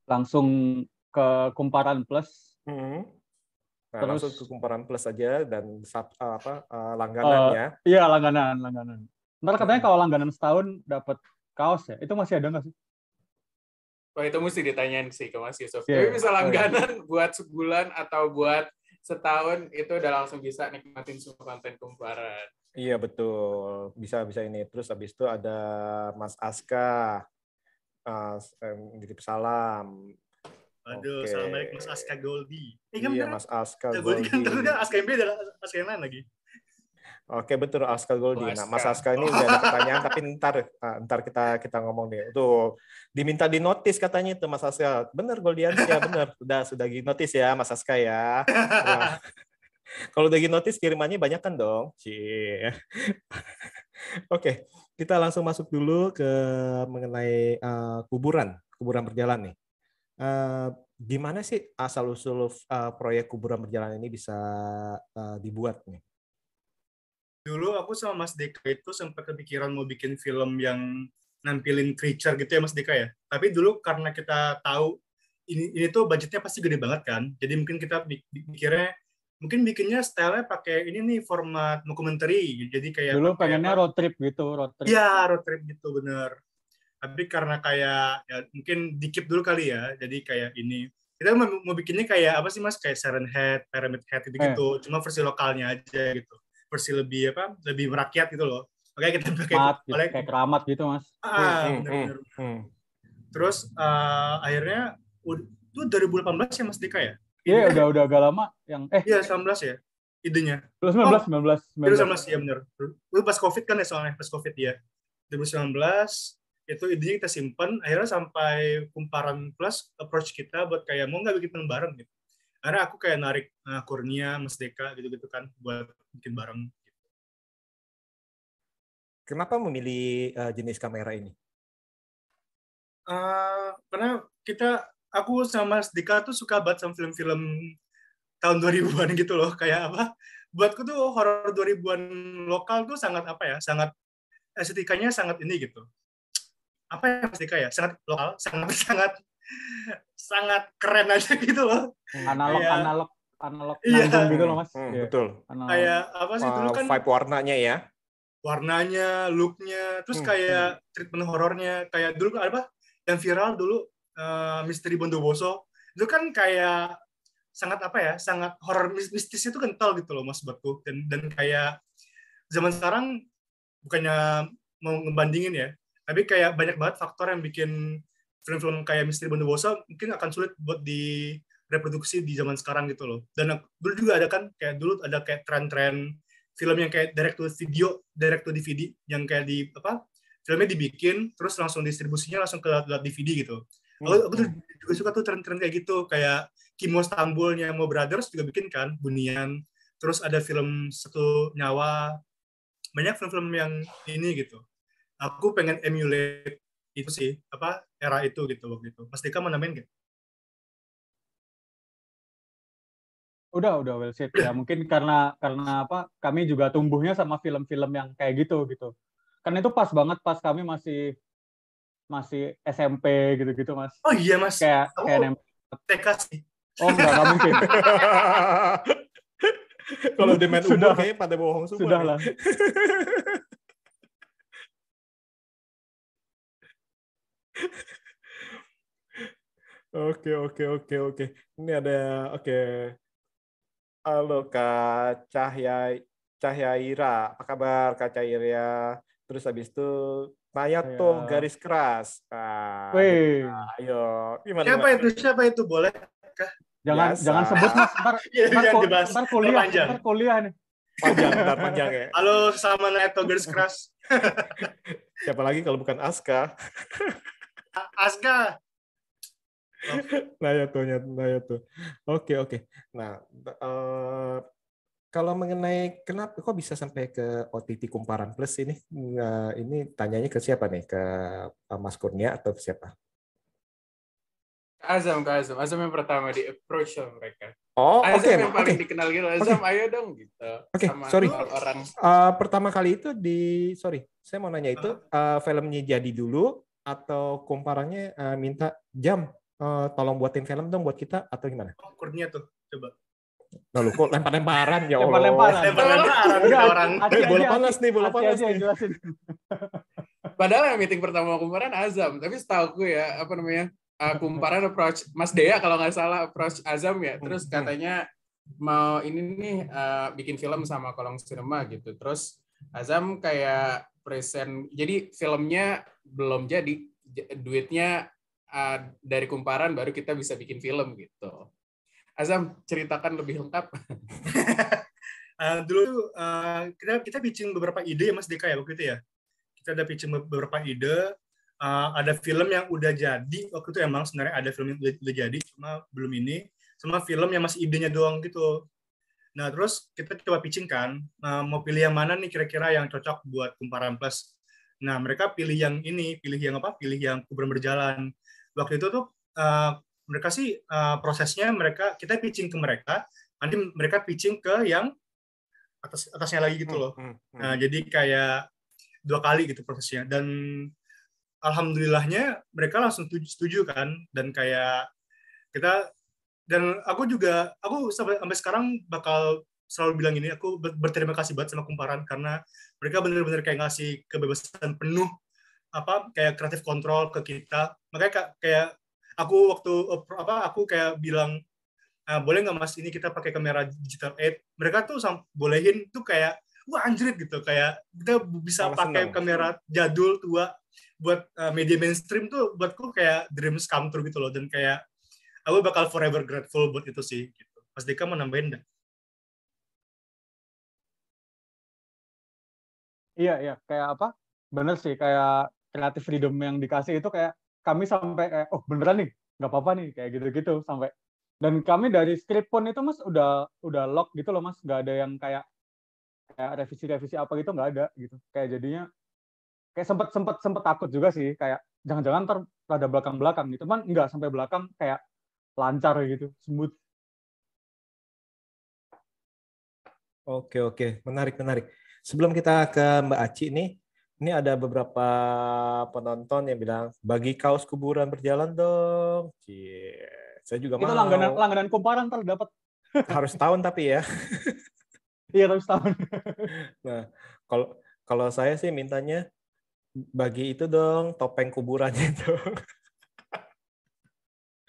Langsung ke Kumparan Plus. Hmm. Nah, Terus langsung ke Kumparan Plus aja dan sub, apa uh, langganannya. Uh, iya langganan, langganan. Ntar katanya kalau langganan setahun dapat kaos ya. Itu masih ada nggak sih? Oh itu mesti ditanyain sih ke Mas Yusuf. Yeah. Tapi bisa oh, iya. langganan oh, buat sebulan atau buat setahun itu udah langsung bisa nikmatin semua konten kumparan. Iya betul, bisa bisa ini. Terus habis itu ada Mas Aska, uh, nitip salam. Aduh, okay. assalamualaikum Mas Aska Goldi. Eh, kan iya, Mas Aska ya, Goldi. Kan terusnya Aska MB adalah Aska yang lain lagi. Oke betul Aska Goldi. Oh, Nah Mas Aska ini udah ada pertanyaan tapi ntar uh, ntar kita kita ngomong deh. Tuh diminta di notis katanya itu Mas Aska. Bener Goldian ya bener. Sudah sudah di notis ya Mas Aska ya. Nah, kalau udah di notis kirimannya banyak kan dong. Cie. Oke kita langsung masuk dulu ke mengenai uh, kuburan kuburan berjalan nih. Uh, gimana sih asal usul uh, proyek kuburan berjalan ini bisa uh, dibuat nih? Dulu aku sama Mas Deka itu sempat kepikiran mau bikin film yang nampilin creature gitu ya Mas Deka ya. Tapi dulu karena kita tahu ini ini tuh budgetnya pasti gede banget kan. Jadi mungkin kita mikirnya mungkin bikinnya style pakai ini nih format dokumenter. Jadi kayak dulu pengennya road trip gitu, road trip. Iya, road trip gitu bener tapi karena kayak ya mungkin dikip dulu kali ya jadi kayak ini. Kita mau, mau bikinnya kayak apa sih mas? Kayak Siren Head, Pyramid Head gitu gitu eh. cuma versi lokalnya aja gitu. Versi lebih apa lebih merakyat gitu loh. Oke kita pakai gitu, kayak keramat gitu mas. Ah hmm, bener -bener. Hmm, hmm. terus uh, akhirnya itu 2018 ya mas Dika ya? Iya yeah, udah udah agak lama yang eh. Iya 19 ya idenya. 19 oh, 19 19 19 ya bener. Lu pas covid kan ya soalnya pas covid ya 2019 itu idenya kita simpan akhirnya sampai kumparan plus approach kita buat kayak mau nggak bikin film bareng? Gitu. Akhirnya aku kayak narik uh, Kurnia Mas Deka gitu gitu kan buat bikin bareng. Kenapa memilih uh, jenis kamera ini? Uh, karena kita aku sama Mas Deka tuh suka banget sama film-film tahun 2000-an gitu loh. Kayak apa? Buatku tuh horor 2000-an lokal tuh sangat apa ya sangat estetikanya sangat ini gitu apa ya estetika ya sangat lokal sangat sangat sangat keren aja gitu loh analog Kayak- analog analog Iya. gitu loh mas Hmm, Iya. betul. Analog. kayak apa sih dulu Uh, kan vibe warnanya ya. warnanya looknya terus Hmm, kayak treatment horornya kayak dulu apa yang viral dulu eh, misteri Bondowoso itu kan kayak sangat apa ya sangat horor mis- mistisnya itu kental gitu loh mas buatku dan dan kayak zaman sekarang bukannya mau ngebandingin ya tapi kayak banyak banget faktor yang bikin film-film kayak misteri Bondowoso mungkin akan sulit buat direproduksi di zaman sekarang gitu loh. Dan dulu juga ada kan kayak dulu ada kayak tren-tren film yang kayak direct to video direct to DVD yang kayak di apa filmnya dibikin terus langsung distribusinya langsung ke lewat DVD gitu. Aku, aku tuh juga suka tuh tren-tren kayak gitu kayak Kimo Stambulnya Mo Brothers juga bikin kan Bunian terus ada film satu nyawa. Banyak film-film yang ini gitu aku pengen emulate itu sih apa era itu gitu waktu itu. Mas Dika mau namain gak? udah udah well said. Ya mungkin karena karena apa kami juga tumbuhnya sama film-film yang kayak gitu gitu. Karena itu pas banget pas kami masih masih SMP gitu-gitu mas. Oh iya mas. Kayak Aku kayak TK sih. Oh enggak enggak mungkin. Kalau udah main Sudah. umur kayaknya pada bohong semua. sudah lah Oke, oke, oke, oke. Ini ada, oke. Halo Kak Cahya, Cahyaira. Apa kabar Kak Cahyaira? Terus habis itu Naya Saya- tuh garis keras. Ah, Wih, ayo. Gimana? siapa gimana? itu siapa itu boleh jangan Biasa. jangan sebut mas ntar Iya, ntar, ntar kuliah Panjang. ntar kuliah nih Panjang, bentar, panjang ya. halo sama Neto garis keras Siapa lagi kalau bukan Aska? Aska Naya tuh, Naya tuh. Oke, oke. Nah, eh, kalau mengenai kenapa kok bisa sampai ke OTT Kumparan Plus ini, Nah, ini tanyanya ke siapa nih? Ke eh, Mas Kurnia atau ke siapa? Azam ke Azam. Azam yang pertama di approach sama mereka. Oh, Azam oke, yang oke. paling dikenal gitu. Azam ayo dong gitu. Oke, sama sorry. orang Eh, pertama kali itu di, sorry, saya mau nanya itu eh, filmnya jadi dulu atau kumparannya eh, minta jam, eh, tolong buatin film dong buat kita atau gimana? oh, Kurnia tuh coba Lalu kok lempar-lemparan ya Allah. Lempar-lemparan. lempar-lemparan orang Eh, bola panas nih, bola panas jelasin. Padahal yang meeting pertama kumparan Azam, tapi setahu gue ya apa namanya uh, kumparan approach Mas Dea kalau nggak salah approach Azam ya, terus Hmm. katanya mau ini nih uh, bikin film sama Kolong Cinema gitu, terus Azam kayak present, jadi filmnya belum jadi, duitnya uh, dari kumparan baru kita bisa bikin film gitu. Azam ceritakan lebih lengkap. Eh, dulu eh, kita kita pitching beberapa ide ya Mas Deka ya waktu itu ya. Kita ada pitching beberapa ide. Eh, ada film yang udah jadi waktu itu emang sebenarnya ada film yang udah, udah jadi cuma belum ini. Sama film yang masih idenya doang gitu. Nah terus kita coba pitching kan eh, mau pilih yang mana nih kira-kira yang cocok buat kumparan plus. Nah mereka pilih yang ini, pilih yang apa? Pilih yang kuburan berjalan. Waktu itu tuh eh, mereka sih eh, prosesnya mereka kita pitching ke mereka, nanti mereka pitching ke yang atas atasnya lagi gitu loh. Hmm, hmm. Nah, jadi kayak dua kali gitu prosesnya dan alhamdulillahnya mereka langsung setuju, setuju kan dan kayak kita dan aku juga aku sampai sampai sekarang bakal selalu bilang ini aku ber- berterima kasih banget sama kumparan karena mereka benar-benar kayak ngasih kebebasan penuh apa kayak kreatif kontrol ke kita. Makanya ka- kayak aku waktu apa aku kayak bilang "Ah, boleh nggak mas ini kita pakai kamera digital 8 mereka tuh sam- bolehin tuh kayak wah anjrit gitu. Kayak kita bisa Malah pakai seneng. kamera jadul tua buat uh, media mainstream tuh buatku kayak dreams come true gitu loh. Dan kayak aku bakal forever grateful buat itu sih gitu. Mas Dika mau nambahin nggak? Iya, iya, kayak apa? Bener sih, kayak creative freedom yang dikasih itu kayak kami sampai kayak, oh beneran nih, nggak apa-apa nih, kayak gitu-gitu sampai. Dan kami dari script pun itu mas udah udah lock gitu loh mas, nggak ada yang kayak kayak revisi-revisi apa gitu nggak ada gitu. Kayak jadinya kayak sempet sempet sempet takut juga sih, kayak jangan-jangan ntar rada belakang-belakang gitu, man nggak sampai belakang kayak lancar gitu, smooth. Oke oke, menarik menarik. Sebelum kita ke Mbak Aci nih, ini ada beberapa penonton yang bilang bagi kaos kuburan berjalan dong. Cie, saya juga Itu mau. langganan langganan kumparan ntar dapat. Harus tahun tapi ya. Iya terus tahun. Nah, kalau kalau saya sih mintanya bagi itu dong topeng kuburannya dong.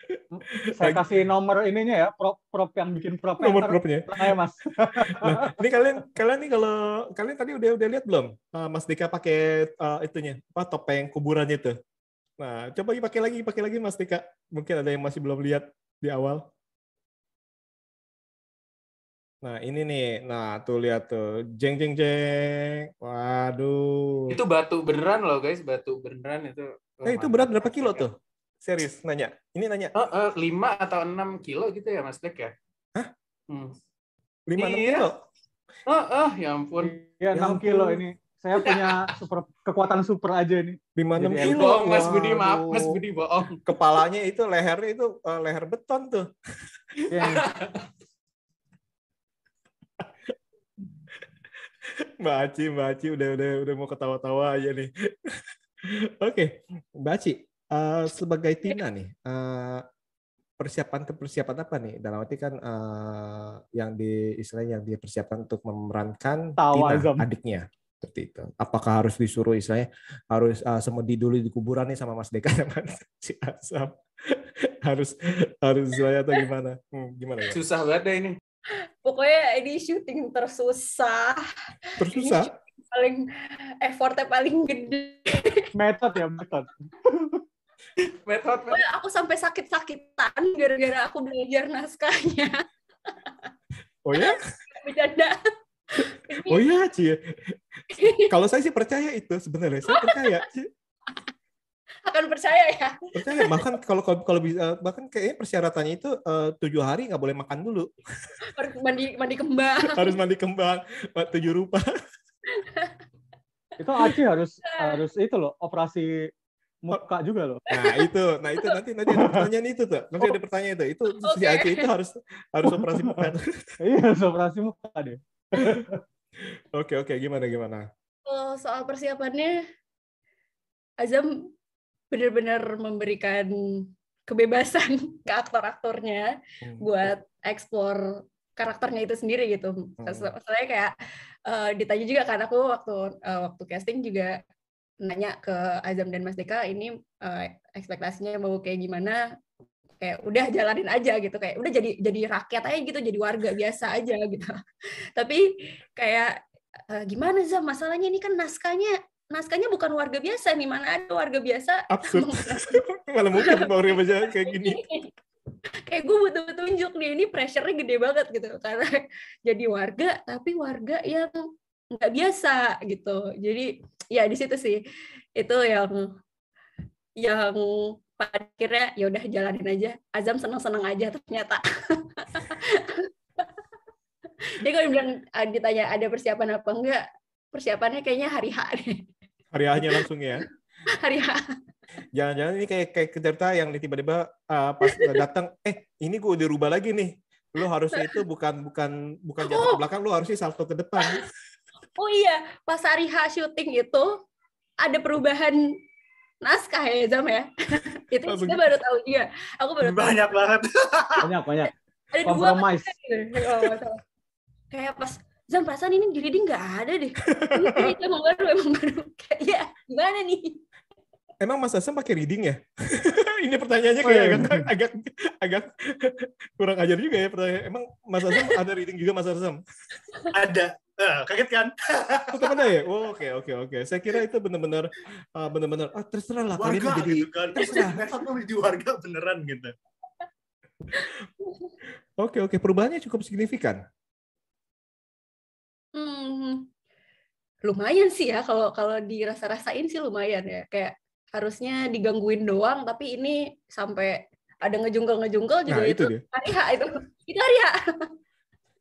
Saya kasih nomor ininya ya, prop prop yang bikin prop Nomor propnya. Ayo Mas. Nah, ini kalian kalian nih kalau kalian tadi udah udah lihat belum uh, Mas Dika pakai uh, itunya apa topeng kuburannya itu. Nah, coba pakai lagi pakai lagi Mas Dika. Mungkin ada yang masih belum lihat di awal. Nah, ini nih. Nah, tuh lihat tuh. Jeng jeng jeng. Waduh. Itu batu beneran loh guys, batu beneran itu. Oh, Eh, itu berat berapa kilo tuh? Serius nanya. Ini nanya. Eh, eh, 5 atau 6 kilo gitu ya Mas Dek ya? Hah? Hmm. 5 6 Iya. kilo. Oh, oh, ya ampun. Ya Ya 6 kilo ampun. ini. Saya punya super kekuatan super aja ini. 5 6 Jadi kilo. Bohong Mas Budi, maaf. Mas Budi bohong. Kepalanya itu lehernya itu uh, leher beton tuh. Ya, Mbak Aci, Mbak Aci udah udah udah mau ketawa-tawa aja nih. Oke, Mbak Aci, eh, sebagai Tina nih, eh, persiapan ke persiapan apa nih? Dalam arti kan eh, yang di istilahnya yang dipersiapkan untuk memerankan Tawa, Tina, adiknya. Seperti itu. Apakah harus disuruh istilahnya harus uh, semedi dulu di kuburan nih sama Mas Deka sama si Asam? harus harus istilahnya atau gimana? Hmm, gimana ya? Susah banget deh ini. Pokoknya ini syuting tersusah. Tersusah. Paling effortnya paling gede. metode ya metode. Pokoknya aku sampai sakit-sakitan gara-gara aku belajar naskahnya. Oh ya? Bercanda. Oh iya, Ci. Kalau saya sih percaya itu sebenarnya. Saya percaya. Ci. Akan percaya ya. Percaya. Bahkan kalau kalau, kalau bisa bahkan kayaknya persyaratannya itu eh, tujuh hari nggak boleh makan dulu. Harus mandi mandi kembang. Harus mandi kembang, tujuh rupa. Itu Aci harus harus itu loh, operasi muka juga loh. Nah itu, nah itu nanti nanti ada pertanyaan itu tuh. Nanti ada pertanyaan itu. Itu si Oke. Aceh itu harus harus operasi muka. Iya, harus operasi muka deh. Oke oke, gimana gimana? Soal persiapannya, Azam benar-benar memberikan kebebasan ke aktor-aktornya Hmm. buat eksplor karakternya itu sendiri gitu. Hmm. Soalnya kayak eh, ditanya juga kan aku waktu eh, waktu casting juga nanya ke Azam dan Mas Deka ini eh, ekspektasinya mau kayak gimana? Kayak udah jalanin aja gitu. Kayak udah jadi jadi rakyat aja gitu jadi warga biasa aja gitu. Tapi kayak eh, gimana Zam? Masalahnya ini kan naskahnya naskahnya bukan warga biasa nih. Mana ada warga biasa Absurd. Malah mungkin baru baca kayak gini. kayak gue butuh petunjuk nih ini pressure-nya gede banget gitu. Karena jadi warga tapi warga yang nggak biasa gitu. Jadi ya di situ sih. Itu yang yang pada akhirnya ya udah jalanin aja. Azam seneng-seneng aja ternyata. Jadi kalau bilang ah, ditanya ada persiapan apa enggak persiapannya kayaknya hari H deh. Hari hanya langsung ya. hari H. Jangan-jangan ini kayak kayak cerita yang tiba-tiba uh, pas datang, eh ini gue udah rubah lagi nih. Lu harusnya itu bukan bukan bukan jatuh ke belakang, lu harusnya salto ke depan. Oh iya, pas hari H syuting itu ada perubahan naskah ya Zam ya. itu Langsung- kita baru tahu juga. Aku baru tahu. Banyak banget. Banyak banyak. Ada dua Compromise. kan gitu. Salah. Kayak pas Zam perasaan ini di reading nggak ada deh. Ini emang baru emang baru. Kayak ya gimana nih? Emang Mas Asam pakai reading ya? ini pertanyaannya Oh, kayak iya. agak, agak agak kurang ajar juga ya pertanyaan. Emang Mas Asam ada reading juga Mas Asam? Ada. Eh, kaget kan? Tetap ada ya? Oh, Oke oke oke. Saya kira itu benar-benar uh, benar-benar ah terserah lah Warga jadi gitu kan. terserah. Jadi warga beneran gitu. Oke oke perubahannya cukup signifikan. Hmm, lumayan sih ya kalau kalau dirasa-rasain sih lumayan ya. Kayak harusnya digangguin doang, tapi ini sampai ada ngejungkel-ngejungkel juga Nah, itu itu, dia. hari H itu. Itu hari H.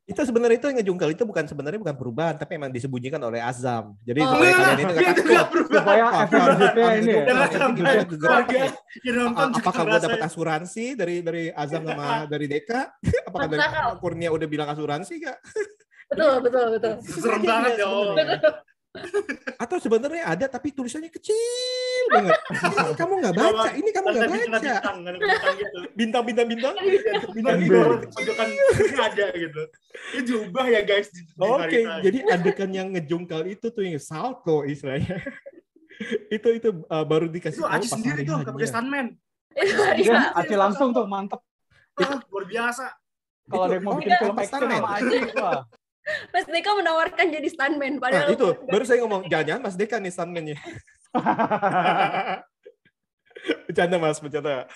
Itu sebenarnya itu yang ngejungkal itu bukan sebenarnya bukan perubahan tapi memang disembunyikan oleh Azam. Jadi Oh, supaya kalian itu nggak Itu takut. Supaya efek budgetnya ah, ini apakah gue ngerasain. dapat asuransi dari dari Azam sama dari Deka? Apakah dari. Kurnia udah bilang asuransi gak? Betul, betul, betul. Serem banget ya Atau sebenarnya ada tapi tulisannya kecil banget. Ini kamu nggak baca, ini kamu nggak baca. bintang, ada bintang gitu. Bintang bintang bintang. Bintang di bawah pojokan ini ada gitu. Ini diubah ya guys. Oke, jadi adegan yang ngejungkal itu tuh yang salto istilahnya. itu itu uh, baru dikasih itu tahu Aji pas sendiri hari tuh, pakai stuntman. Dia Sabtu. Aci langsung tuh mantep. Ah, luar biasa. Kalau ada yang mau oh, bikin iya, film action sama Aci. Mas Deka menawarkan jadi stuntman Nah, padahal itu baru saya ngomong jangan-jangan Mas Deka nih stuntman-nya. bercanda Mas, bercanda.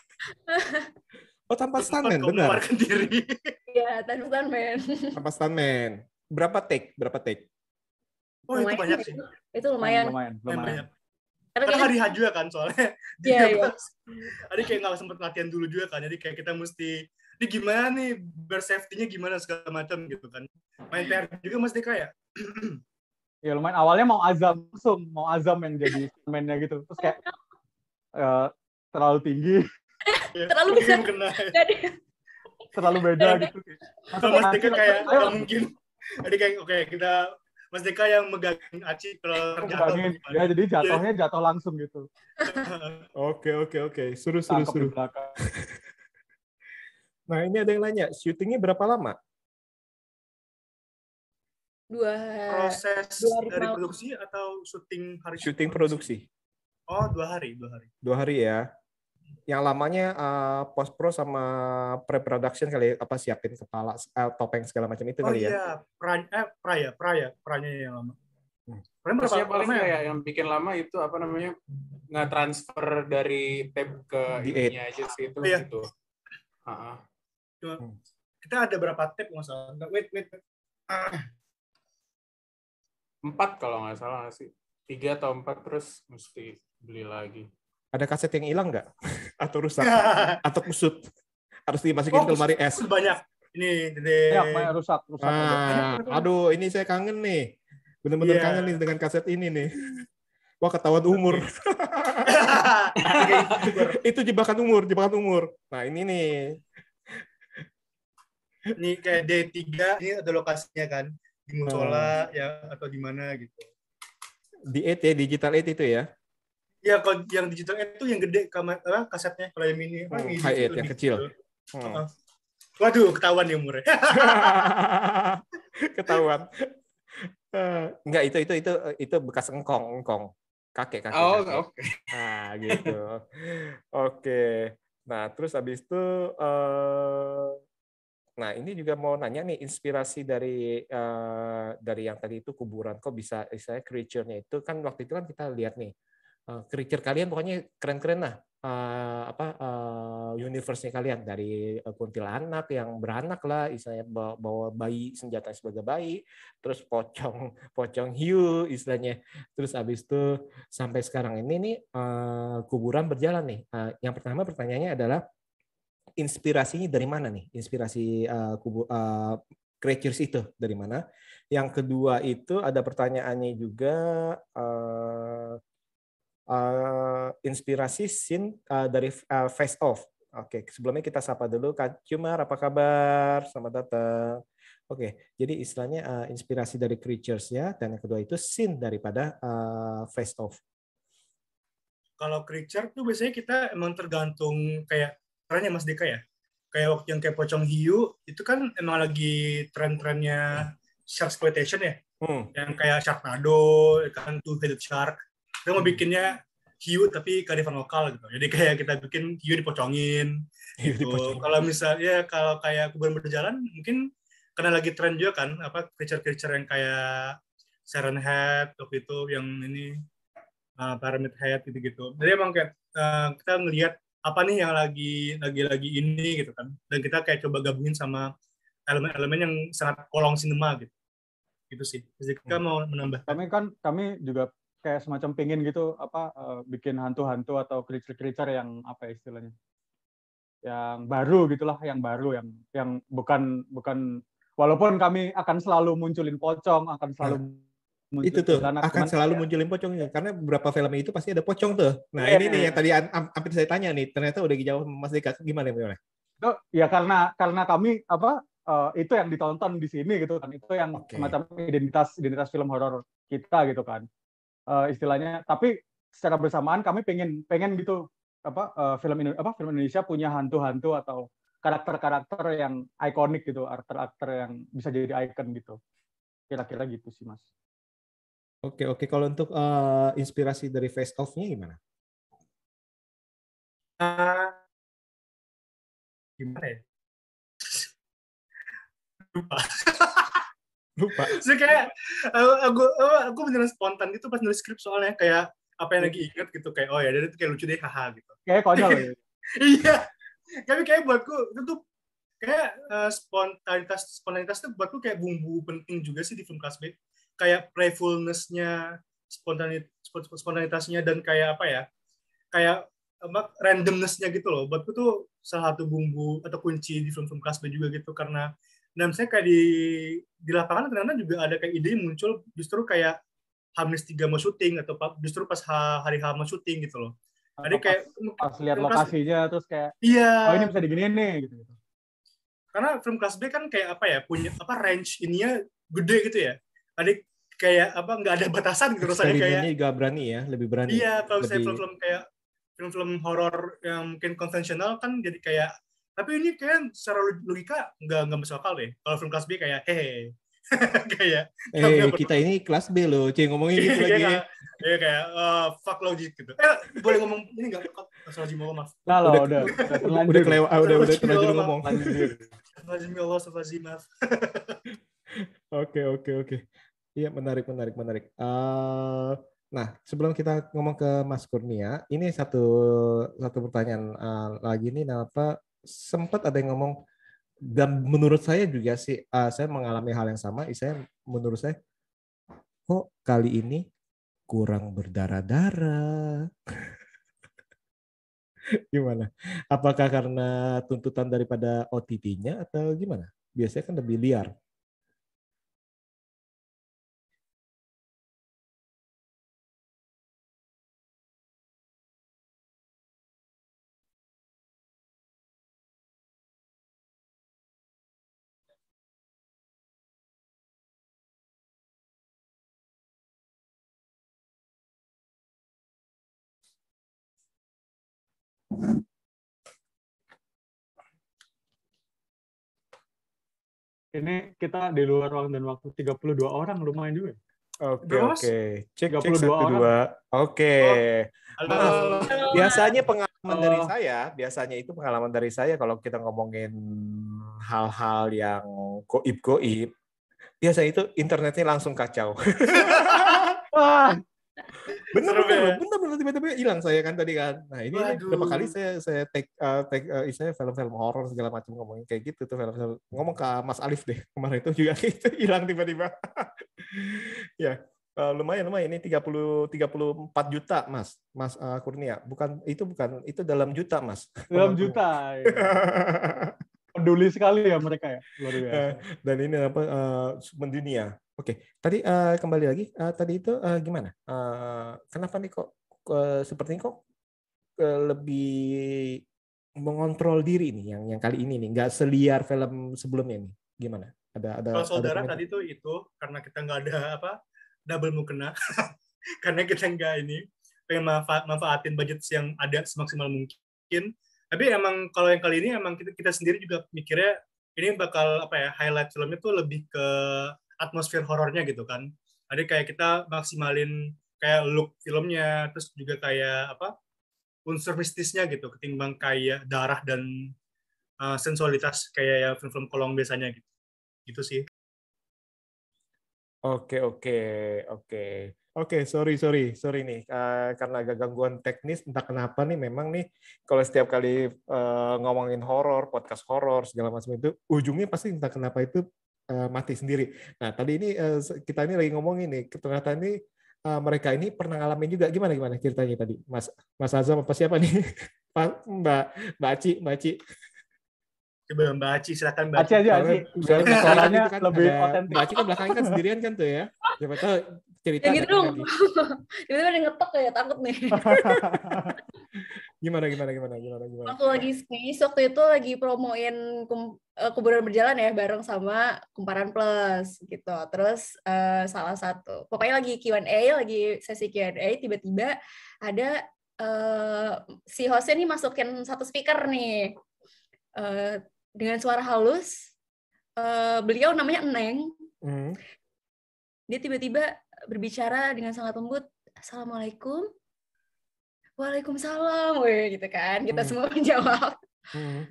Oh, tanpa stuntman, benar. mengeluarkan diri. ya tanpa stuntman. Tanpa stuntman. Berapa take? Berapa take? Oh itu Lumayan banyak itu. sih. Itu lumayan. Lumayan, Lumayan lumayan. banyak. Karena hari H juga kan soalnya. Iya, Dia iya. Jadi kayak nggak sempet latihan dulu juga kan. Jadi kayak kita mesti ini gimana nih bersafety-nya gimana segala macam gitu kan. Main PR juga Mas Deka ya? Ya lumayan. Awalnya mau Azam langsung, mau Azam yang jadi stuntman-nya gitu. Terus kayak eh, terlalu tinggi, Terlalu besar. kena. Jadi terlalu beda gitu. Kalau Mas Deka kayak Ayo, nggak mungkin. Jadi kayak oke kita Mas Deka yang megangin Aci kalau terjatuh. Ya jadi jatuhnya jatuh langsung gitu. Oke, oke, oke. Di seru. belakang. Nah, ini ada yang nanya, syutingnya berapa lama? dua Proses Dua hari dari malam. produksi atau syuting hari Syuting produksi. Oh dua hari, dua hari. Dua hari ya. Yang lamanya uh, post pro sama pre production kali ya, apa siapin kepala, eh, topeng segala macam itu Oh kali ya. iya, pra, eh, praya, praya, pranya yang lama. Hmm. Ya paling lama ya? kayak yang bikin lama itu apa namanya nggak transfer dari tab ke ininya aja sih itu Iya. gitu. Ha-ha. Cuma, Hmm. kita ada berapa tape nggak salah? Nggak, Wait, wait. wait. Ah, Empat kalau nggak salah sih tiga atau empat terus mesti beli lagi. Ada kaset yang hilang nggak? Atau rusak? Atau kusut? Harus dimasukin Oh, ke lemari es. Banyak. Ini, Dede. Ya, rusak, rusak. Ah, aduh, ini saya kangen nih. Bener-bener Iya. kangen nih dengan kaset ini nih. Wah, ketahuan umur. itu jebakan umur, jebakan umur. Nah, ini nih. Ini kayak D3, ini ada lokasinya kan. Di Hmm. musola ya atau di mana gitu. Di 8 ya, digital 8 itu ya. Ya kalau yang digital itu yang gede apa, kasetnya kalau yang mini Hmm, mini high itu eight, yang kecil. gitu. Hmm. Waduh, ketahuan ya umurnya. Ketahuan. Eh, enggak itu itu itu itu bekas engkong, engkong. Kakek kakek. Oh oke. Nah, gitu. Oke. Nah, terus habis itu eh nah, ini juga mau nanya nih inspirasi dari eh, dari yang tadi itu kuburan kok bisa istilahnya creature-nya itu kan waktu itu kan kita lihat nih eh, creature kalian pokoknya keren-keren lah. Eh, apa eh, universe-nya kalian dari kuntilanak yang beranak lah istilahnya bawa, bayi senjata sebagai bayi terus pocong pocong hiu istilahnya terus habis itu sampai sekarang ini nih eh, kuburan berjalan nih. Eh, yang pertama pertanyaannya adalah inspirasinya dari mana nih? Inspirasi eh, kubu eh, creatures itu dari mana? Yang kedua itu ada pertanyaannya juga eh, eh, inspirasi scene eh, dari eh, Face Off. Oke, sebelumnya kita sapa dulu Kak Cumar, apa kabar? Selamat datang. Oke, jadi istilahnya eh, inspirasi dari creatures-nya dan yang kedua itu scene daripada eh, Face Off. kalau creature tuh biasanya kita emang tergantung kayak trennya Mas Deka ya. Kayak waktu yang kayak pocong hiu itu kan emang lagi tren-trennya shark exploitation ya. Hmm. Yang kayak Sharknado, kan two headed shark. Kita mau bikinnya hiu tapi kearifan lokal gitu. Jadi kayak kita bikin hiu dipocongin. Hiu Gitu. dipocongin. Kalau misalnya kalau kayak kuburan berjalan mungkin karena lagi tren juga kan apa creature-creature yang kayak Siren Head waktu itu yang ini uh, Pyramid Head gitu-gitu. Jadi emang kayak uh, kita ngelihat apa nih yang lagi lagi lagi ini gitu kan. Dan kita kayak coba gabungin sama elemen-elemen yang sangat kolong sinema gitu. Gitu sih. Jadi kita mau menambah Kami kan kami juga kayak semacam pingin gitu apa eh, bikin hantu-hantu atau creature-creature yang apa ya istilahnya yang baru gitulah yang baru yang yang bukan bukan walaupun kami akan selalu munculin pocong akan selalu munculin itu tuh kuntilanak, akan selalu kayak- munculin pocongnya karena beberapa film itu pasti ada pocong tuh. Nah Iya, ini nih iya. yang tadi am- am- hampir saya tanya nih ternyata udah dijawab Mas Dika gimana gimana? itu ya karena karena kami apa eh, itu yang ditonton di sini gitu kan itu yang Oke. semacam identitas identitas film horor kita gitu kan Eh, istilahnya tapi secara bersamaan kami pengen pengen gitu apa eh, film Indo- apa film Indonesia punya hantu-hantu atau karakter-karakter yang ikonik gitu karakter-karakter yang bisa jadi icon gitu kira-kira gitu sih mas Oke, oke. Kalau untuk eh, inspirasi dari face off-nya gimana? Ah, gimana ya? Lupa. Lupa. So kayak aku aku, aku beneran spontan gitu pas nulis skrip soalnya kayak apa yang lagi inget gitu kayak oh ya dari itu kayak lucu deh haha gitu. kayak konyol ya. iya. Tapi kayak buatku itu tuh kayak eh, spontanitas spontanitas tuh buatku kayak bumbu penting juga sih di film kelas B. Kayak playfulness-nya, spontanit spontanitasnya dan kayak apa ya? Kayak apa randomness-nya gitu loh. Buatku tuh salah satu bumbu atau kunci di film-film kelas B juga gitu karena dan saya kayak di di lapangan kadang-kadang juga ada kayak ide yang muncul justru kayak Hamis tiga mau syuting atau justru pas ha- hari H mau syuting gitu loh. Jadi kayak pas lihat film kelas- lokasinya terus kayak Iya. oh ini bisa diginiin nih gitu karena film kelas B kan kayak apa ya punya apa range ininya gede gitu ya ada kayak apa nggak ada batasan gitu rasanya kayak Eksperimennya juga berani ya, lebih berani. iya kalau misalnya Lebih- film-film kayak film-film horor yang mungkin konvensional kan jadi kayak tapi ini kayak secara logika nggak nggak masuk akal deh kalau film kelas B kayak hehe kayak Eh, kita ini kelas B loh, Cing ngomongin gitu lagi. Iya, Iya kayak eh, fuck logik gitu. Eh, boleh ngomong ini nggak? Astagfirullahaladzim, Allah, maaf. Nah, lo Udah- udah, udah. Udah kelewat, ah, udah udah terlanjur Allah, ngomong. Lanjut. Ya Allah, astagfirullahaladzim, maaf. Oke, oke, oke. Iya, menarik, menarik, menarik. Eh, nah, sebelum kita ngomong ke Mas Kurnia, ini satu satu pertanyaan eh, lagi nih, apa sempat ada yang ngomong dan menurut saya juga sih, eh, saya mengalami hal yang sama. Saya menurut saya, kok kali ini kurang berdarah-darah. gimana? Apakah karena tuntutan daripada OTT-nya atau gimana? Biasanya kan lebih liar. Ini kita di luar ruang dan waktu 32 orang lumayan juga. Oke oke. Cek cek 32 satu orang. dua. Oke. Halo. Halo. Biasanya pengalaman dari Oh. saya, biasanya itu pengalaman dari saya kalau kita ngomongin hal-hal yang goib-goib, biasa itu internetnya langsung kacau. Wah, bener bener, ya? bener bener tiba-tiba hilang saya kan tadi kan. Nah ini, ini Waduh. berapa kali saya saya take uh, take uh, istilahnya film-film horor segala macam ngomongin kayak gitu tuh film-film ngomong ke Mas Alif deh kemarin itu juga itu hilang tiba-tiba. ya uh, lumayan lumayan ini 30 34 juta Mas Mas uh, Kurnia bukan itu bukan itu dalam juta Mas. dalam juta. ya. Peduli sekali ya mereka ya. Luar biasa. Eh, dan ini apa uh, mendunia. Oke, tadi uh, kembali lagi uh, tadi itu uh, gimana? Uh, kenapa nih kok uh, seperti ini kok uh, lebih mengontrol diri nih yang yang kali ini nih nggak seliar film sebelumnya nih gimana? Ada ada Kalau saudara ada tadi tuh itu karena kita nggak ada apa double mukena, karena kita nggak ini pengen manfaat, manfaatin budget yang ada semaksimal mungkin. Tapi emang kalau yang kali ini emang kita, kita sendiri juga mikirnya ini bakal apa ya highlight filmnya tuh lebih ke atmosfer horornya gitu kan. Jadi kayak kita maksimalin kayak look filmnya, terus juga kayak apa unsur mistisnya gitu, ketimbang kayak darah dan uh, sensualitas kayak yang film-film kolong biasanya gitu. Gitu sih. Oke oke oke oke sorry sorry sorry nih Eh, karena agak gangguan teknis entah kenapa nih memang nih kalau setiap kali eh, ngomongin horor podcast horor segala macam itu ujungnya pasti entah kenapa itu eh, mati sendiri. Nah tadi ini eh, kita ini lagi ngomongin nih ternyata ini eh, mereka ini pernah ngalamin juga gimana gimana ceritanya tadi Mas Mas Azam apa siapa nih Pak Mbak Mbak Aci Mbak Aci Coba Mbak Aci, silakan Mbak Aci aja, Aci. Soalnya kan lebih ada- otentik. Mbak Aci kan belakangnya kan sendirian kan tuh ya. Siapa tahu cerita Ya gitu dong. Tiba-tiba ada ngetok ya, takut nih. Gimana gimana gimana gimana gimana. waktu lagi space waktu itu lagi promoin kum, eh, kuburan berjalan ya bareng sama kumparan plus gitu terus eh, salah satu pokoknya lagi Q&A lagi sesi Q&A tiba-tiba ada eh, si hostnya nih masukin satu speaker nih Eh, dengan suara halus eh, beliau namanya Eneng Hmm. dia tiba-tiba berbicara dengan sangat lembut assalamualaikum waalaikumsalam weh gitu kan kita Hmm. semua menjawab Hmm.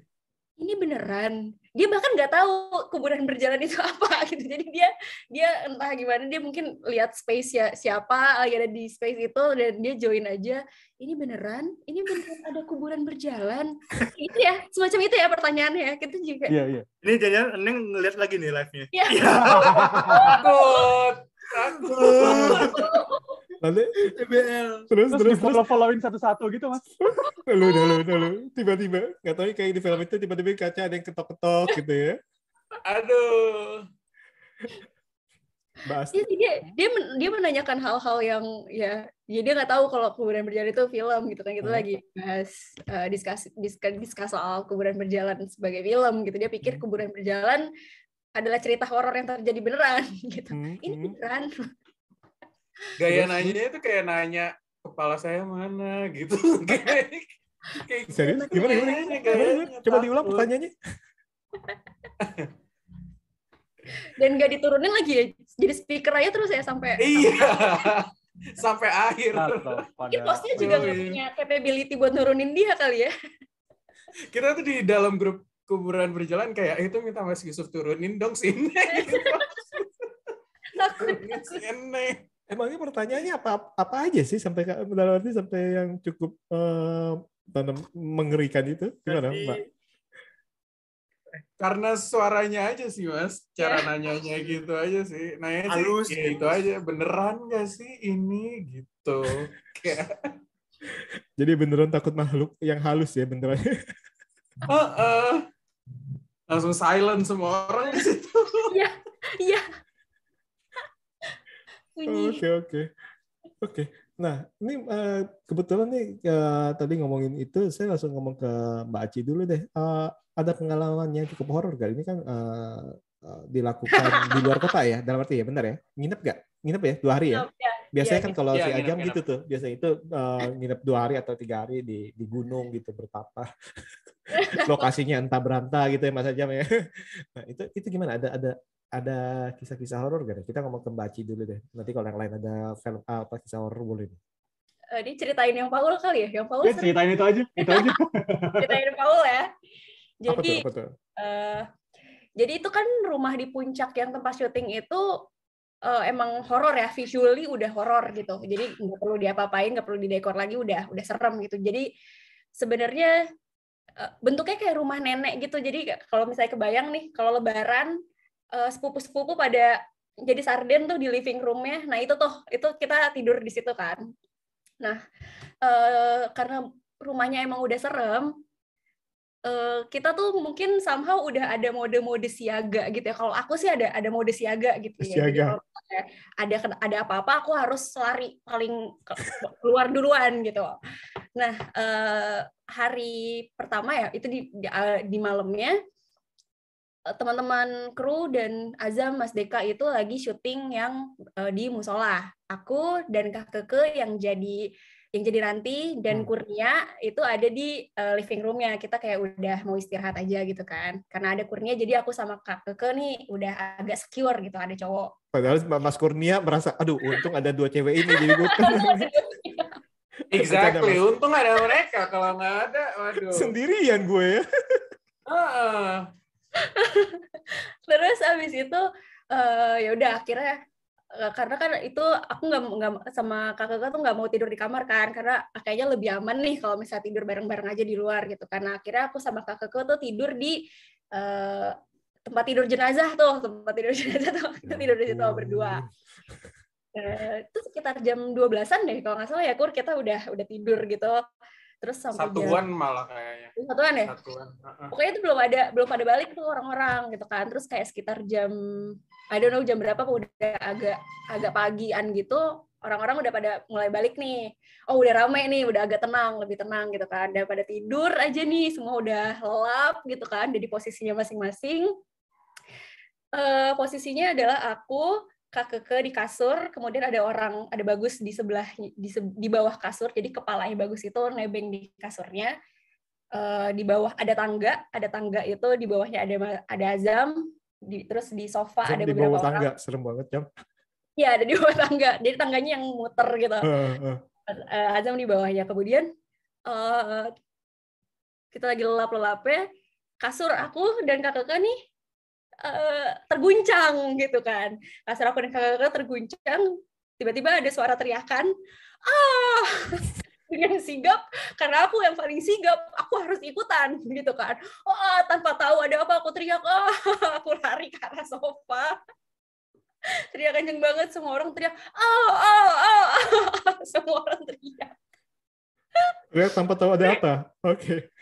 ini beneran dia bahkan nggak tahu kuburan berjalan itu apa gitu jadi dia dia entah gimana dia mungkin lihat space ya siapa lagi ada di space itu dan dia join aja ini beneran ini beneran ada kuburan berjalan itu ya semacam itu ya pertanyaannya kita juga Iya, iya. Ini jangan Neng ngeliat lagi nih live-nya. Iya. Takut. Takut. Nanti TBL. terus Terus terus terus follow followin satu-satu gitu mas. lu lu lu tiba-tiba nggak tahu kayak di film itu tiba-tiba kaca ada yang ketok-ketok gitu ya. Aduh. Bahas Iya sih, dia dia men- dia menanyakan hal-hal yang ya ya dia nggak tahu kalau kuburan berjalan itu film gitu kan kita Hmm. lagi bahas eh, diskus diskus diskus soal kuburan berjalan sebagai film gitu dia pikir Hmm. kuburan berjalan adalah cerita horor yang terjadi beneran gitu Hmm, ini hmm. beneran Gaya Terus, nanyanya itu kayak nanya kepala saya mana gitu. kayak kayak Serius? gitu Gimana, gimana, gimana, gimana? Coba diulang pertanyaannya. dan nggak diturunin lagi ya jadi speaker aja terus ya sampai Iya. Sampai akhir. Mungkin pada hostnya juga nggak Yoi. punya capability buat nurunin dia kali ya Kita tuh di dalam grup kuburan berjalan kayak "Eh, itu minta Mas Yusuf turunin dong sini. takut turunin sini. Emangnya pertanyaannya apa apa aja sih sampai dalam arti sampai yang cukup eh, tanam mengerikan itu gimana Jadi, Mbak? Karena suaranya aja sih mas, cara Ya. nanyanya gitu aja sih. Nanya Halus sih, ya gitu. itu aja. Beneran gak sih ini gitu? Jadi beneran takut makhluk yang halus ya beneran. "Heeh." langsung silent semua orang di situ. iya iya Oke oke oke. Nah ini eh, kebetulan nih eh, tadi ngomongin itu, saya langsung ngomong ke Mbak Aci dulu deh. Eh, ada pengalaman yang cukup horor gak? Ini kan eh, eh, dilakukan di luar kota ya, dalam arti ya benar ya? Nginep gak? Nginep ya dua hari ya? Ya, Biasanya Iya, kan kalau iya, si nginep, Ajam gitu tuh, biasanya itu eh, nginep dua hari atau tiga hari di di gunung gitu bertapa. Lokasinya entah berantah gitu ya Mas Ajam ya. Nah itu itu gimana? Ada ada ada kisah-kisah horor gak? Kita ngomong ke Mbak Aci dulu deh. Nanti kalau yang lain ada film apa kisah horor boleh. nih. Eh, dia ceritain yang Paul kali ya yang Paul Ya, sering ceritain itu aja, itu aja. ceritain Paul ya Apa jadi tuh? Apa tuh? eh, jadi itu kan rumah di puncak yang tempat syuting itu eh, emang horor ya visually udah horor gitu jadi nggak perlu diapa-apain nggak perlu didekor lagi udah udah serem gitu jadi sebenarnya eh, bentuknya kayak rumah nenek gitu jadi kalau misalnya kebayang nih kalau lebaran eh, sepupu-sepupu pada jadi sarden tuh di living roomnya nah itu tuh itu kita tidur di situ kan nah eh, karena rumahnya emang udah serem eh, kita tuh mungkin somehow udah ada mode-mode siaga gitu ya. Kalau aku sih ada ada mode siaga gitu ya. Siaga. ada ada apa-apa aku harus lari paling ke- keluar duluan gitu. Nah, hari pertama ya itu di di, di malamnya teman-teman kru dan Azam Mas Deka itu lagi syuting yang eh, di musola. Aku dan Kak Keke yang jadi yang jadi Ranti dan Hmm. Kurnia itu ada di eh, living roomnya kita kayak udah mau istirahat aja gitu kan karena ada Kurnia jadi aku sama Kak Keke nih udah agak secure gitu ada cowok Padahal Mas Kurnia merasa, aduh untung ada dua cewek ini jadi gue Exactly. Mas. Untung ada mereka. Kalau nggak ada, waduh. sendirian gue ya. Heeh. terus abis itu eh, ya udah akhirnya eh, karena kan itu aku nggak nggak sama kakak tuh nggak mau tidur di kamar kan karena kayaknya lebih aman nih kalau misalnya tidur bareng-bareng aja di luar gitu karena akhirnya aku sama kakakku tuh tidur di eh, tempat tidur jenazah tuh tempat tidur jenazah tuh kita tidur di situ berdua. Itu sekitar jam 12-an deh kalau nggak salah ya kur kita udah udah tidur gitu terus sampai jam Satuan malah kayaknya. satuan ya Satuan. Heeh. pokoknya itu belum ada belum pada balik tuh orang-orang gitu kan terus kayak sekitar jam I don't know jam berapa kok udah agak agak pagian gitu orang-orang udah pada mulai balik nih. Oh udah rame nih, udah agak tenang, lebih tenang gitu kan. Udah pada tidur aja nih, semua udah lelap gitu kan, udah di posisinya masing-masing. Eh, posisinya adalah aku, Kak Keke di kasur, kemudian ada orang, ada Bagus di sebelah, di, se- di bawah kasur, jadi kepalanya Bagus itu nebeng di kasurnya. Eh, di bawah ada tangga, ada tangga itu di bawahnya ada ada Azam, di, terus di sofa Jam ada di beberapa bawah orang. tangga, serem banget jam. Iya, ada di bawah tangga. Jadi tangganya yang muter gitu. Heeh. Eh, Azam di bawahnya. Kemudian eh, kita lagi lelap-lelapnya, kasur aku dan kakak nih eh, terguncang gitu kan. Kasur aku dan kakak terguncang, tiba-tiba ada suara teriakan, ah! Dengan sigap karena aku yang paling sigap aku harus ikutan gitu kan. Oh tanpa tahu ada apa aku teriak ah! Aku lari ke arah sofa. Teriak kenceng banget semua orang teriak ah ah ah! Semua orang teriak. Lihat tanpa tahu ada apa. Oke.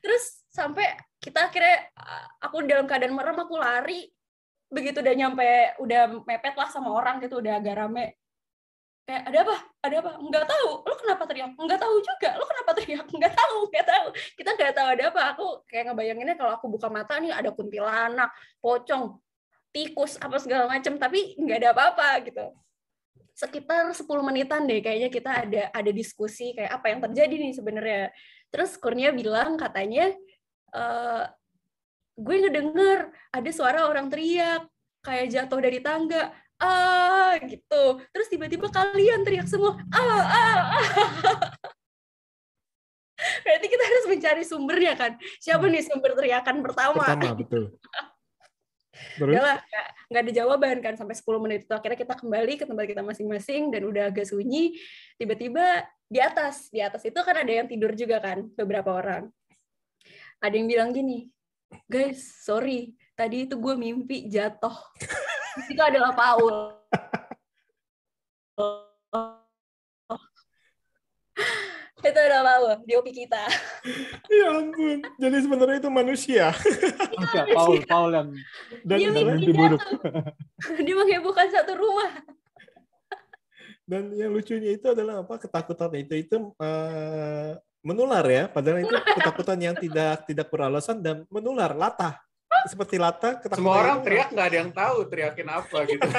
terus sampai kita akhirnya aku dalam keadaan merem aku lari. Begitu udah nyampe udah mepet lah sama orang gitu udah agak rame. Kayak ada apa? Ada apa? Nggak tahu. Lo kenapa teriak? Nggak tahu juga. Lo kenapa teriak? Nggak tahu nggak tahu. Kita nggak tahu ada apa. Aku kayak ngebayanginnya kalau aku buka mata nih ada kuntilanak pocong tikus apa segala macam tapi nggak ada apa-apa gitu. Sekitar 10 menitan deh kayaknya kita ada ada diskusi kayak apa yang terjadi nih sebenarnya. Terus Kurnia bilang katanya eh gue ngedenger ada suara orang teriak kayak jatuh dari tangga. Ah gitu. Terus tiba-tiba kalian teriak semua ah ah, ah. berarti kita harus mencari sumbernya kan? Siapa nih sumber teriakan pertama, Pertama, betul. Terus? Udah lah, nggak- nggak ada jawaban kan sampai 10 menit itu. Akhirnya kita kembali ke tempat kita masing-masing dan udah agak sunyi. Tiba-tiba di atas di atas itu kan ada yang tidur juga kan beberapa orang ada yang bilang gini guys sorry tadi itu gue mimpi jatuh itu adalah Paul itu adalah Paul di OP kita Ya ampun. Jadi sebenarnya itu manusia. Manusia, Paul, Paul yang Dan dia mimpi jatuh dia menghebohkan satu rumah Dan yang lucunya itu adalah apa? Ketakutan itu itu eh, menular ya. Padahal itu ketakutan yang tidak tidak beralasan dan menular, latah. Seperti latah. ketakutan Semua orang teriak nggak ada yang tahu teriakin apa gitu.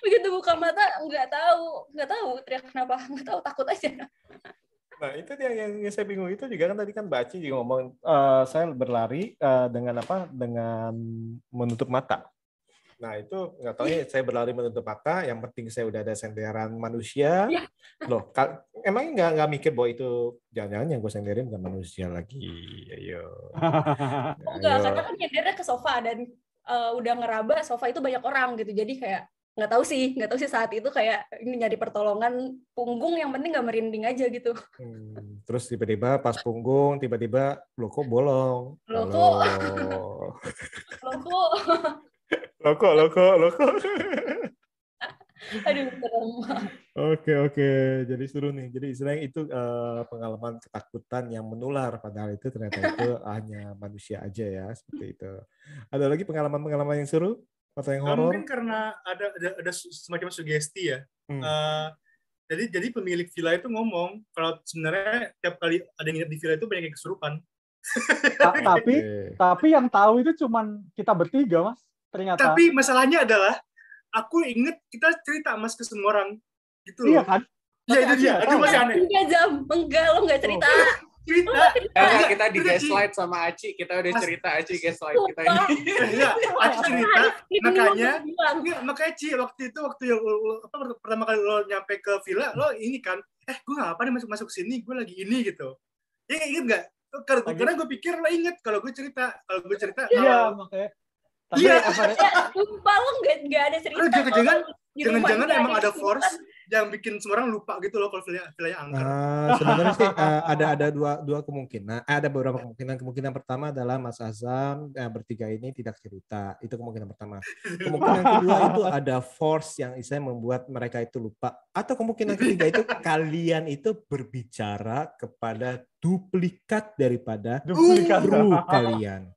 begitu buka mata nggak tahu nggak tahu teriak kenapa nggak tahu takut aja Nah itu dia yang, yang saya bingung itu juga kan tadi kan Baci juga ngomong eh, saya berlari eh, dengan apa? Dengan menutup mata. Nah itu nggak tahu ya saya berlari menutup mata. Yang penting saya udah ada senderan manusia. Iya. Loh, emang nggak nggak mikir bahwa itu jangan-jangan yang gue senderin bukan manusia lagi. Ayo. enggak Ayo. karena kan nyendernya ke sofa dan eh, udah ngeraba sofa itu banyak orang gitu jadi kayak nggak tahu sih nggak tahu sih saat itu kayak ini nyari pertolongan punggung yang penting nggak merinding aja gitu Hmm, Terus tiba-tiba pas punggung tiba-tiba lo kok bolong. Loh, Halo. kok? Loh, kok Lo kok, lo kok, lo kok. aduh serem Oke oke, jadi seru nih. Jadi istilahnya itu eh, pengalaman ketakutan yang menular, padahal itu ternyata itu hanya manusia aja ya seperti itu. Ada lagi pengalaman-pengalaman yang seru atau yang Nah, horor? mungkin karena ada ada, ada semacam sugesti ya. Hmm. Eh, jadi jadi pemilik villa itu ngomong kalau sebenarnya tiap kali ada yang nginep di villa itu banyak yang kesurupan. Ta- tapi Oke. tapi yang tahu itu cuman kita bertiga mas ternyata Tapi masalahnya adalah aku inget kita cerita mas ke semua orang gitu loh. iya kan Iya itu dia. Itu masih aneh. enggak jam enggak lo nggak cerita Cerita. Eh, kita di gaslight sama Aci, kita udah Mas- cerita Aci gaslight kita ini. Iya, aku cerita. Makanya. Enggak, makanya Ci, waktu itu waktu yang apa pertama kali lo nyampe ke villa, lo ini kan, eh gue ngapa nih masuk masuk sini, gue lagi ini gitu. Ya inget nggak? Karena, gue pikir lo inget kalau gue cerita, kalau gue cerita, iya makanya tapi Iya. apa- Ya, sumpah lo nggak nggak ada cerita Lo jangan-jangan- jangan-jangan emang ada force yang bikin semua orang lupa gitu loh kalau villanya, villanya angker. Ah, sebenarnya sih eh, ada ada dua dua kemungkinan. Eh, ada beberapa kemungkinan. Kemungkinan pertama adalah Mas Azam eh, bertiga ini tidak cerita. Itu kemungkinan pertama. Kemungkinan kedua itu ada force yang istilahnya membuat mereka itu lupa. Atau kemungkinan ketiga itu kalian itu berbicara kepada duplikat daripada duplikat kru kalian.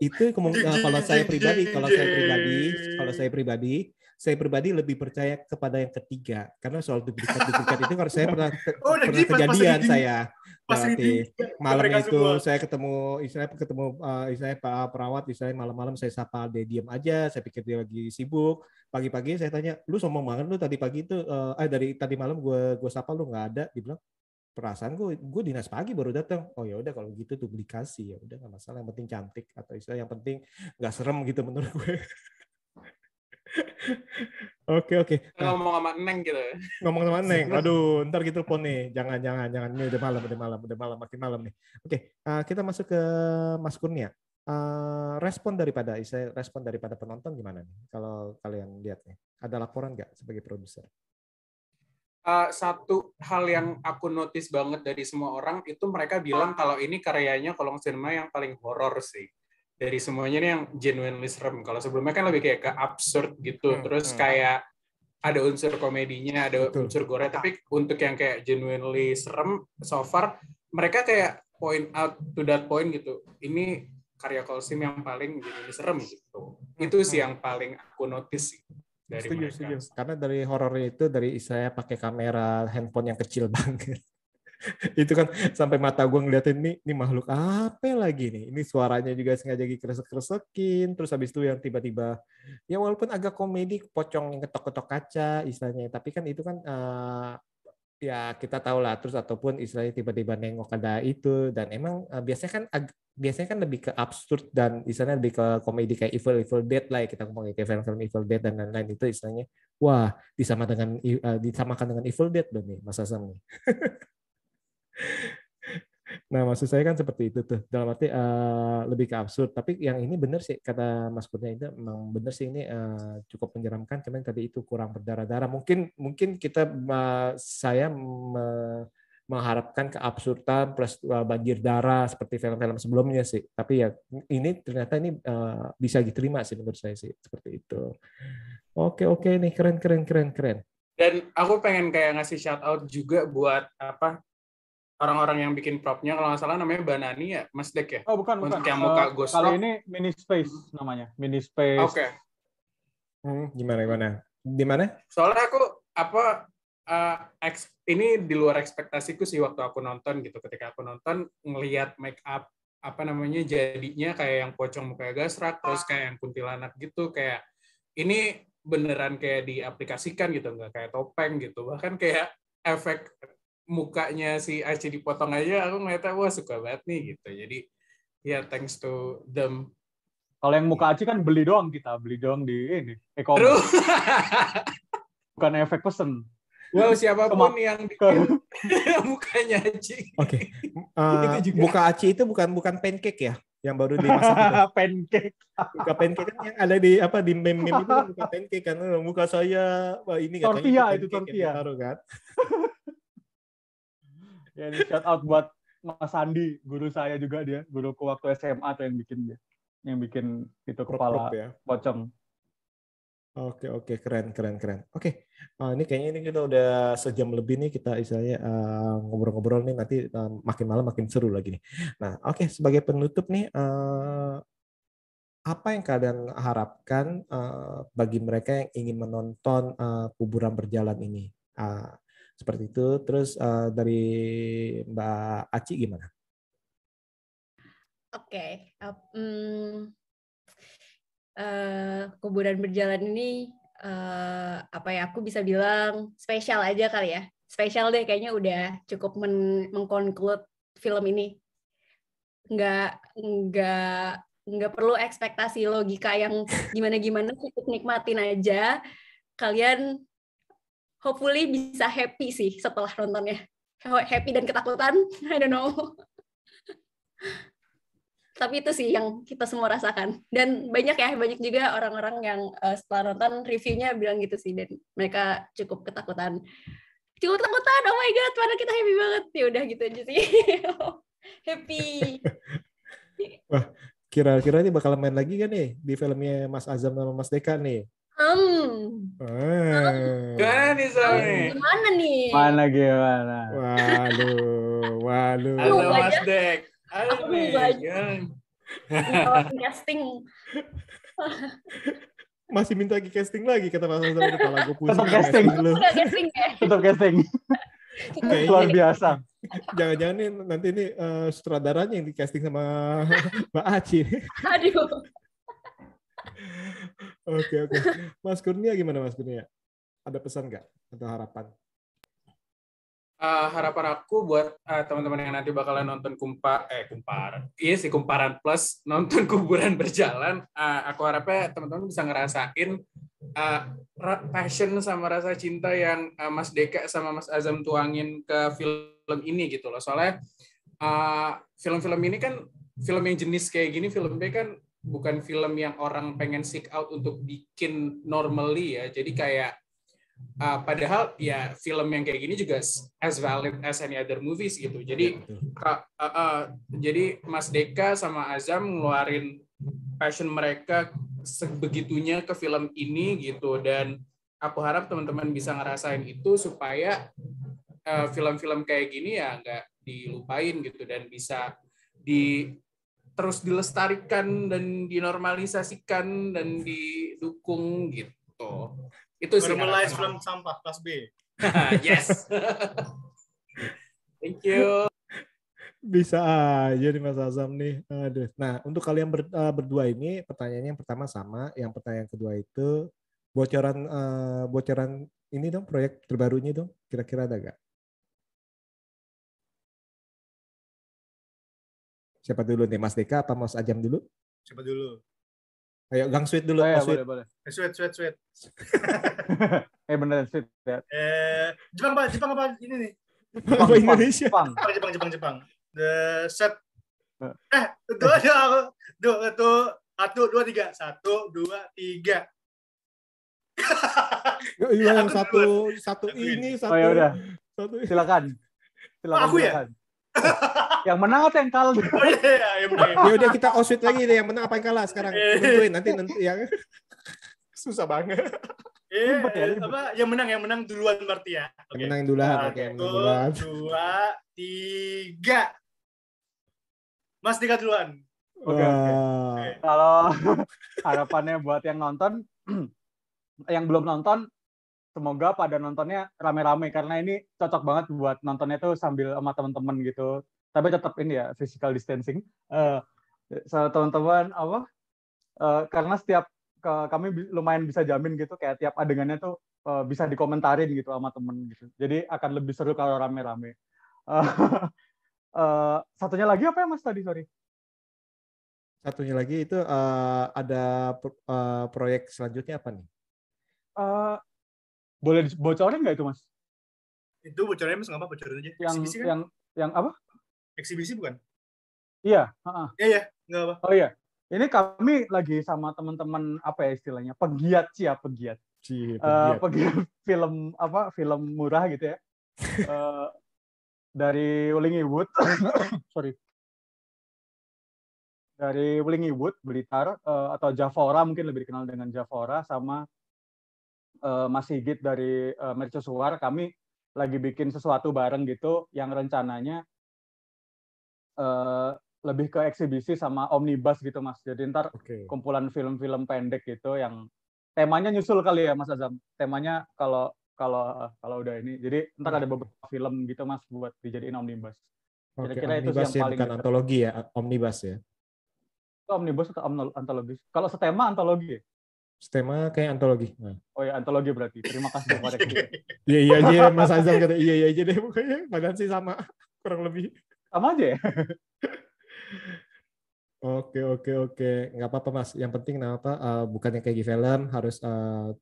Itu kemungkinan kalau saya pribadi, kalau saya pribadi, kalau saya pribadi, saya pribadi lebih percaya kepada yang ketiga. Karena soal duplikat-duplikat itu karena saya pernah Oh, pernah pas- kejadian saya. Pas berarti malam itu semua. saya ketemu istilahnya ketemu uh, istilahnya pak perawat istilahnya malam-malam saya sapa dia diam aja saya pikir dia lagi sibuk. Pagi-pagi saya tanya lu sombong banget lu tadi pagi itu uh, eh dari tadi malam gue gue sapa lu nggak ada? Dia bilang perasaan gue gue dinas pagi baru datang oh ya udah kalau gitu duplikasi ya udah nggak masalah yang penting cantik atau istilah yang penting nggak serem gitu menurut gue oke oke Nah, ngomong sama Neng gitu. ngomong sama Neng. Aduh, ntar kita telepon nih. Jangan, jangan, jangan. Ini udah malam, udah malam, udah malam, makin malam nih. Oke, eh, kita masuk ke Mas Kurnia. Eh, respon daripada, saya respon daripada penonton gimana nih? Kalau kalian lihat nih, ada laporan nggak sebagai produser? Uh, satu hal yang aku notice banget dari semua orang itu mereka bilang kalau ini karyanya kolong cinema yang paling horor sih. Dari semuanya ini yang genuinely serem. Kalau sebelumnya kan lebih kayak ke absurd gitu. Hmm, terus hmm. kayak ada unsur komedinya ada Betul. unsur gore. Tapi untuk yang kayak genuinely serem so far mereka kayak point out to that point gitu. Ini karya Kolsim yang paling genuinely serem gitu. Itu sih yang paling aku notice sih dari setuju, mereka. setuju. Karena dari horornya itu dari saya pakai kamera handphone yang kecil banget. itu kan sampai mata gue ngeliatin nih, ini makhluk apa lagi nih? Ini suaranya juga sengaja dikresek-kresekin, terus habis itu yang tiba-tiba ya walaupun agak komedi, pocong yang ketok-ketok kaca istilahnya, tapi kan itu kan eh, ya kita tahu lah terus ataupun istilahnya tiba-tiba nengok ada itu. Dan emang eh, biasanya kan ag- biasanya kan lebih ke absurd dan istilahnya lebih ke komedi kayak Evil Evil Dead lah ya, kita ngomong kayak film-film Evil Dead dan lain-lain. Itu istilahnya wah disama dengan eh, disamakan dengan Evil Dead dong nih Mas Asam nih. Nah, maksud saya kan seperti itu tuh. Dalam arti eh, lebih ke absurd. Tapi yang ini benar sih kata Mas Kurnia itu memang benar sih ini eh, cukup menyeramkan. Cuman tadi itu kurang berdarah-darah. Mungkin mungkin kita eh, saya me- mengharapkan keabsurdan plus eh, banjir darah seperti film-film sebelumnya sih. Tapi ya ini ternyata ini eh, bisa diterima sih menurut saya sih seperti itu. Oke oke nih keren keren keren keren. Dan aku pengen kayak ngasih shout out juga buat apa orang-orang yang bikin propnya kalau nggak salah namanya Banani ya, Mas Dek ya. Oh bukan bukan. Untuk yang muka Eh, Ghost kali Rock. ini mini space namanya. Mini space. Oke. Hmm, gimana gimana? Di mana? Soalnya aku apa eh, eks- ini di luar ekspektasiku sih waktu aku nonton gitu. Ketika aku nonton ngelihat make up apa namanya jadinya kayak yang pocong muka gasrak terus kayak yang kuntilanak gitu kayak ini beneran kayak diaplikasikan gitu nggak kayak topeng gitu bahkan kayak efek mukanya si Aci dipotong aja aku ngeliatnya wah suka banget nih gitu jadi ya thanks to them Kalau yang muka Aci kan beli doang kita, beli doang di ini e-commerce. Bukan efek pesen. wow siapa pun Kema- yang bikin mukanya Aci Oke. Itu Eh, juga. buka aci itu bukan bukan pancake ya? Yang baru dimasak itu. Pancake. Buka pancake kan yang ada di apa di meme-meme itu kan buka pancake kan. Eh, Muka saya wah ini katanya Tortilla itu, tortilla. kan. Ya ini shout out buat Mas Andi, guru saya juga dia, guruku waktu SMA tuh yang bikin dia, yang bikin itu kepala Prop-prop ya. pocong. Oke oke keren keren keren. Oke Eh, ini kayaknya ini kita udah sejam lebih nih kita istilahnya eh, ngobrol-ngobrol nih nanti eh, makin malam makin seru lagi nih. Nah oke sebagai penutup nih eh, apa yang kalian harapkan eh, bagi mereka yang ingin menonton eh, kuburan berjalan ini? Ah, seperti itu. Terus eh, dari Mbak Aci gimana? Oke, ap- hmm, eh, kuburan berjalan ini eh, apa ya? Aku bisa bilang spesial aja kali ya. Spesial deh, kayaknya udah cukup men mengconclude film ini. Nggak nggak nggak perlu ekspektasi logika yang gimana-gimana, cukup nikmatin aja. Kalian hopefully bisa happy sih setelah nontonnya. Happy dan ketakutan, I don't know. Tapi itu sih yang kita semua rasakan. Dan banyak ya banyak juga orang-orang yang eh, setelah nonton reviewnya bilang gitu sih. Dan mereka cukup ketakutan. Cukup ketakutan oh my god padahal kita happy banget. Ya udah gitu aja sih. Happy. Kira-kira ini bakal main lagi kan nih di filmnya Mas Azam sama Mas Deka nih? Hmm Ah. gimana nih Sony gimana nih Mana gimana? Waduh, waduh. halo Lu Mas. Dek halo Aku? Kalau casting masih minta lagi casting lagi kata Mas Azam kepala gue pusing. Tetap casting. lu. Udah casting ya? Tetap casting. Luar biasa. Jangan-jangan nih nanti ini eh, sutradaranya yang di casting sama Mbak Aci. Aduh. Oke oke. Mas Kurnia gimana Mas Kurnia? Ada pesan nggak atau harapan? Eh, harapan aku buat eh, teman-teman yang nanti bakalan nonton kumpa eh kumparan iya sih kumparan plus nonton kuburan berjalan eh, aku harapnya teman-teman bisa ngerasain ra- passion sama rasa cinta yang eh, Mas Deka sama Mas Azam tuangin ke film ini gitu loh soalnya film-film ini kan film yang jenis kayak gini filmnya kan bukan film yang orang pengen seek out untuk bikin normally ya. Jadi kayak Uh, padahal ya film yang kayak gini juga as valid as any other movies gitu. Jadi ka- uh, uh, jadi Mas Deka sama Azam ngeluarin passion mereka sebegitunya ke film ini gitu. Dan aku harap teman-teman bisa ngerasain itu supaya uh, film-film kayak gini ya nggak dilupain gitu dan bisa di terus dilestarikan dan dinormalisasikan dan didukung gitu. Itu sih Normalize film sampah kelas B. yes. Thank you. Bisa aja nih Mas Azam nih. Aduh. Nah, untuk kalian ber- eh, berdua ini pertanyaannya yang pertama sama, yang pertanyaan kedua itu bocoran eh, bocoran ini dong proyek terbarunya dong. Kira-kira ada gak? Siapa dulu nih, Mas Deka apa Mas Ajam dulu? Coba dulu. Ayo Gang Sweet dulu. Oh, ya, Mas Sweet. boleh, boleh. Eh, sweet, sweet, sweet. Eh beneran sweet ya. Eh, Jepang apa? Jepang apa? Ini nih. Apa Indonesia? Jepang. Jepang, Jepang, Jepang, Jepang. The set. Eh, itu aja aku. Duh, itu satu, dua, tiga. Satu, dua, tiga. Ya, iya, yang satu satu ini satu. Oh ya udah. Satu. Silakan. Silakan. Aku ya? yang menang atau yang kalah? Oh iya, iya, iya, benar. Ya udah kita oswit lagi deh yang menang apa yang kalah sekarang. Eh. Nentuin nanti nanti ya. Susah banget. Eh, ya, apa? Yang menang, yang menang duluan berarti ya. Yang Oke. menang duluan, oke, yang menang Satu, duluan. dua, tiga. Mas Dika duluan. Oke, oke. Wah. Kalau harapannya buat yang nonton, yang belum nonton, semoga pada nontonnya rame-rame karena ini cocok banget buat nontonnya tuh sambil sama teman-teman gitu. Tapi tetap ini ya physical distancing. Eh so, teman-teman apa? eh, karena setiap ke- kami lumayan bisa jamin gitu kayak tiap adegannya tuh eh, bisa dikomentarin gitu sama temen gitu. Jadi akan lebih seru kalau rame-rame. Eh, eh, satunya lagi apa ya Mas tadi sorry? Satunya lagi itu eh, ada eh, proyek selanjutnya apa nih? Eh, boleh dibocorin nggak itu mas? Itu bocorannya mas nggak apa bocorin aja. Yang Eksibisi kan? yang yang apa? Eksibisi bukan? Iya. heeh. Iya, iya. Nggak apa. Oh iya. Ini kami lagi sama teman-teman apa ya istilahnya pegiat sih ya pegiat. Ci, Eh, pegiat film apa film murah gitu ya. Eh, dari Willingwood, sorry. Dari Willingwood, Blitar eh, atau Javora mungkin lebih dikenal dengan Javora sama eh, Mas Sigit dari eh, Mercusuar kami lagi bikin sesuatu bareng gitu yang rencananya eh, lebih ke eksibisi sama omnibus gitu mas. Jadi ntar Oke. kumpulan film-film pendek gitu yang temanya nyusul kali ya Mas Azam. Temanya kalau kalau kalau udah ini. Jadi ntar ada beberapa film gitu Mas buat dijadiin omnibus. Kira-kira itu sih omnibus yang ya, paling bukan antologi ya, omnibus ya. Itu omnibus atau antologi? Kalau setema antologi ya? Tema kayak antologi. Nah. Oh ya antologi berarti. Terima kasih koreksi. Iya iya aja Mas Azam kata iya iya aja deh pokoknya badan sih sama kurang lebih. Sama aja ya? Oke oke oke nggak apa-apa Mas. Yang penting nah apa eh, bukannya kayak di film harus eh,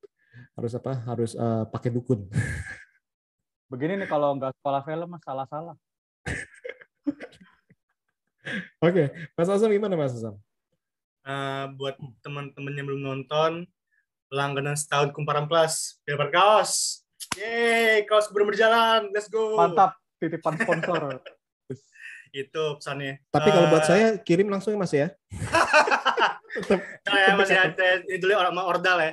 harus apa harus eh, pakai dukun. Begini nih kalau nggak sekolah film mas salah-salah. Oke Mas Azam gimana Mas Azam? Eh, buat teman-teman yang belum nonton, langganan setahun kumparan plus, dapat kaos. Yeay, kaos belum berjalan. Let's go. Mantap titipan sponsor. Itu pesannya. Tapi kalau buat Eh, saya kirim langsung ya Mas ya. Tetap saya masih ada itu orang ordal ya.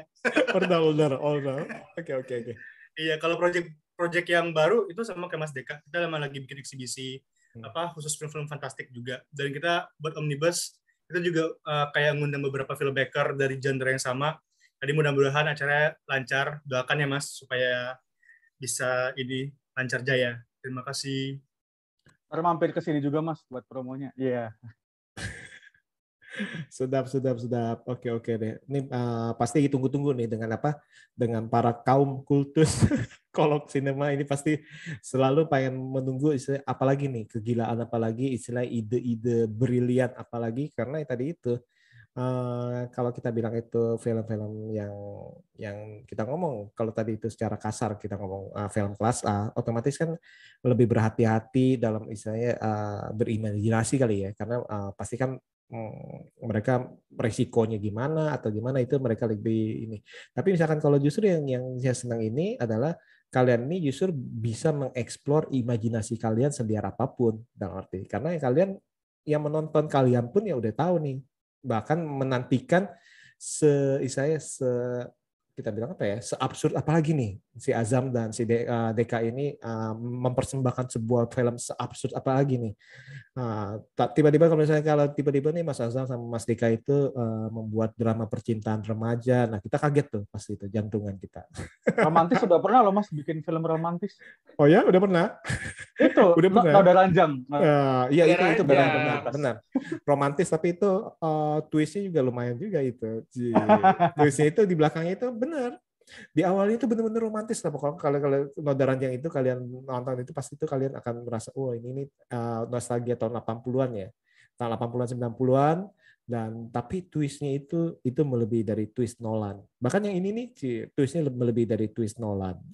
order order order. Oke oke oke. Iya, kalau project project yang baru itu sama kayak Mas Deka. Kita lagi bikin eksibisi Hmm. apa khusus film-film fantastik juga. Dan kita buat omnibus kita juga eh, kayak ngundang beberapa filmmaker dari genre yang sama Jadi mudah-mudahan acaranya lancar. Doakan ya Mas supaya bisa ini lancar jaya. Terima kasih. Ntar mampir ke sini juga Mas buat promonya. Iya. Sedap, sedap, sedap. Oke, oke deh. Ini uh, pasti ditunggu-tunggu nih dengan apa? Dengan para kaum kultus kolok sinema ini pasti selalu pengen menunggu istilah apalagi nih kegilaan apalagi istilah ide-ide brilian apalagi karena tadi itu uh, kalau kita bilang itu film-film yang yang kita ngomong kalau tadi itu secara kasar kita ngomong uh, film kelas A otomatis kan lebih berhati-hati dalam istilahnya uh, berimajinasi kali ya karena uh, pasti kan hmm, mereka resikonya gimana atau gimana itu mereka lebih ini. Tapi misalkan kalau justru yang yang saya senang ini adalah kalian ini justru bisa mengeksplor imajinasi kalian seliar apa pun dalam arti. Karena kalian yang menonton kalian pun ya udah tahu nih. Bahkan menantikan se saya se kita bilang apa ya seabsurd apalagi nih si Azam dan si Deka ini uh, mempersembahkan sebuah film seabsurd apalagi nih. Uh, tiba-tiba kalau misalnya kalau tiba-tiba nih Mas Azam sama Mas Deka itu uh, membuat drama percintaan remaja nah kita kaget tuh pasti itu jantungan kita. Romantis udah pernah loh Mas bikin film romantis. Oh ya udah pernah? Itu udah pernah? Noda Ranjang. Uh, iya itu itu benar benar benar. Romantis tapi itu uh, twistnya juga lumayan juga itu. Twistnya itu di belakangnya itu benar di awalnya itu benar-benar romantis lah pokoknya kalau kalau Noda Ranjang itu kalian nonton itu pasti itu kalian akan merasa oh ini ini uh, nostalgia tahun 80-an ya. Tahun 80-an 90-an dan tapi twistnya itu itu melebihi dari twist Nolan bahkan yang ini nih twistnya melebihi dari twist Nolan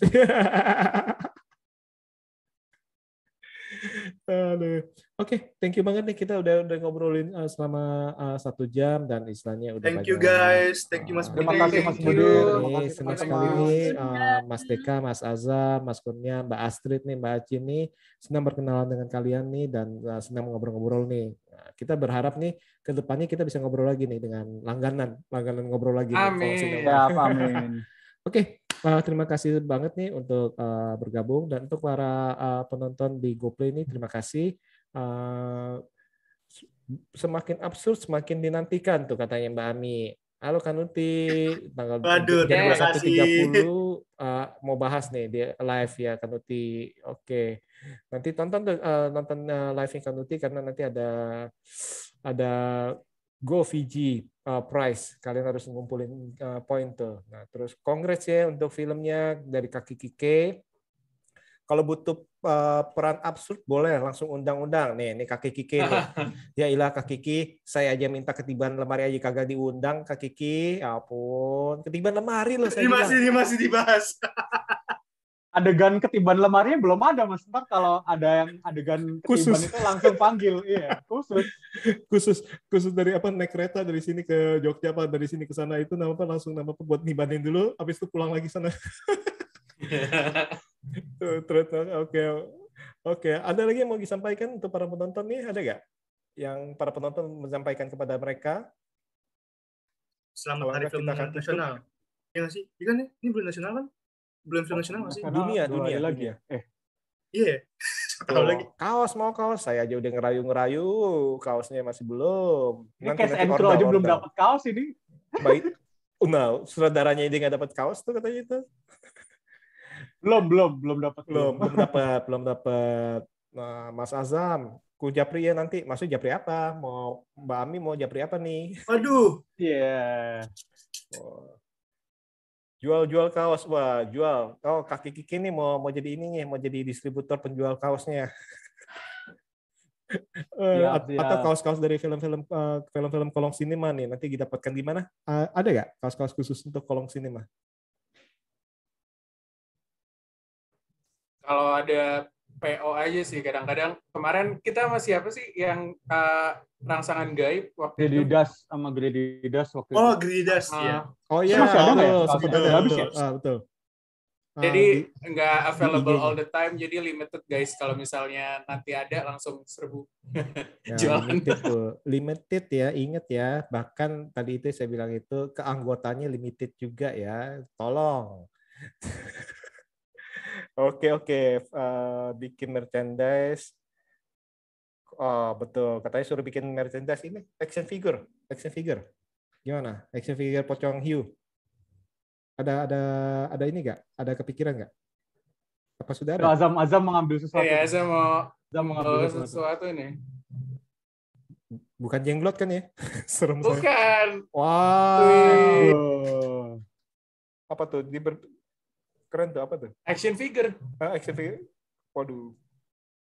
Aduh. Oke, okay, thank you banget nih kita udah udah ngobrolin uh, selama uh, satu jam dan istilahnya udah Thank you guys, thank you Mas Budi. Terima kasih Mas Budi. Ini senang sekali nih uh, Mas Deka, Mas Azam, Mas Kurnia, Mbak Astrid nih, Mbak Aci nih senang berkenalan dengan kalian nih dan uh, senang ngobrol-ngobrol nih. Nah, kita berharap nih ke depannya kita bisa ngobrol lagi nih dengan langganan, langganan ngobrol lagi. Amin. Ya, amin. Oke, okay, uh, terima kasih banget nih untuk uh, bergabung dan untuk para uh, penonton di GoPlay ini terima kasih. Uh, semakin absurd semakin dinantikan tuh katanya Mbak Ami. Halo Kanuti, tanggal Waduh, jam 21.30 uh, mau bahas nih di live ya Kanuti. Oke. Okay. Nanti tonton uh, nonton uh, live Kanuti karena nanti ada ada Go Fiji uh, Prize. Kalian harus ngumpulin uh, poin tuh. Nah, terus congrats ya untuk filmnya dari Kaki Kike. Kalau butuh uh, peran absurd boleh langsung undang-undang. Nih, ini Kaki Kike nih. ya ilah Kak Kiki, saya aja minta ketiban lemari aja kagak diundang Kak Kiki. Ya ampun, ketiban lemari loh saya Ini masih ini masih dibahas. adegan ketiban lemarinya belum ada mas ntar kalau ada yang adegan ketiban Khusus. itu langsung panggil iya khusus khusus khusus dari apa naik kereta dari sini ke Jogja apa dari sini ke sana itu nama apa langsung nama apa buat nibanin dulu habis itu pulang lagi sana terus oke oke ada lagi yang mau disampaikan untuk para penonton nih ada gak yang para penonton menyampaikan kepada mereka Selamat Hari Film. Nasional. Iya nggak sih? Iya kan ya? Ini bulan nasional kan? Bulan film nasional nggak sih? Nasional dunia dunia lagi. ya eh. Iya. Tahu lagi. kaos mau kaos. Saya aja udah ngerayu-ngerayu. Kaosnya masih belum. Ini case and crew aja belum dapat kaos ini. Baik. Nah saudaranya ini nggak dapat kaos tuh katanya itu. Belum belum belum dapat. Belum belum dapat belum dapat. Nah, Mas Azam ku Japri ya nanti. Maksud Japri apa? Mau Mbak Ami mau Japri apa nih? Waduh. iya. Oh. Jual-jual kaos. Wah jual. Oh kaki kiki nih mau mau jadi ini nih mau jadi distributor penjual kaosnya. Eh, at- atau kaos-kaos dari film-film eh, film-film kolong sinema nih nanti didapatkan di mana? Eh, ada nggak kaos-kaos khusus untuk kolong sinema? Kalau ada PO aja sih kadang-kadang. Kemarin kita masih apa sih yang uh, rangsangan gaib waktu Grady itu? Das sama Grady Das waktu Oh, itu Gridas Uh, ya. oh iya masih ada nggak ya? betul, Kaos sempat itu ada, udah habis ya? Ah, betul Ah, Jadi di- nggak available all the time, jadi limited guys. Kalau misalnya nanti ada langsung serbu. Ya, Jualan. limited tuh. Limited ya, inget ya. Bahkan tadi itu saya bilang itu keanggotanya limited juga ya. Tolong. oke oke, Eh, bikin merchandise. Oh betul, katanya suruh bikin merchandise ini action figure, action figure. Gimana? Action figure pocong hiu. Ada ada ada ini nggak? Ada kepikiran nggak? Apa sudah ada? Azam Azam mengambil sesuatu. Iya, saya mau Azam mengambil sesuatu. sesuatu nih. Bukan jenglot kan ya? Serem saya. Bukan. Wah. Wih. Oh. Apa tuh? Di ber- Keren tuh apa tuh? Action figure. Ah, action figure. Waduh.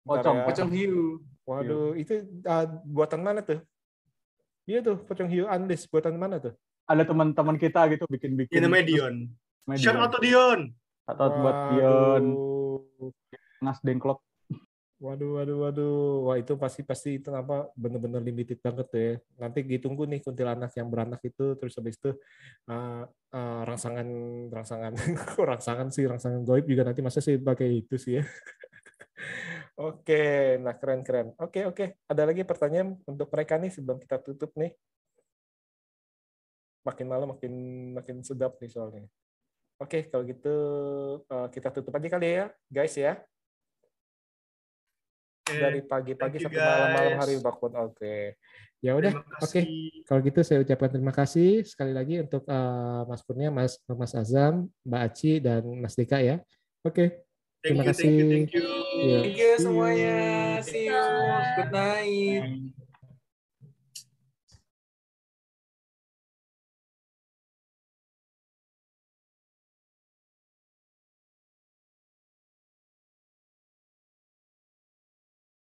Pocong, Bentar ya. Pocong hiu. Waduh, itu ah, buatan mana tuh? Iya tuh, pocong hiu unleash buatan mana tuh? Ada teman-teman kita gitu bikin-bikin. Ini namanya Dion. Namanya Shout Dion. out to Dion. Shout out buat Dion. Nas Dengklok. Waduh, waduh, waduh. Wah itu pasti pasti itu apa bener-bener limited banget tuh ya. Nanti ditunggu nih kuntilanak yang beranak itu terus habis itu uh, uh, rangsangan rangsangan rangsangan sih rangsangan goib juga nanti masa sih pakai itu sih ya. Oke, nah keren keren. Oke oke. Ada lagi pertanyaan untuk mereka nih sebelum kita tutup nih. Makin malam makin makin sedap nih soalnya. Oke, kalau gitu uh, kita tutup aja kali ya, guys ya dari pagi-pagi sampai malam-malam hari bakun. Oke. Ya udah, oke. kasih. Kalau gitu saya ucapkan terima kasih sekali lagi untuk eh, Mas Kurnia, Mas Mas Azam, Mbak Aci dan Mas Dika ya. Oke. Thank Terima you, kasih. thank you, thank you. Iya. Thank you semuanya. See you. Good night. Bye.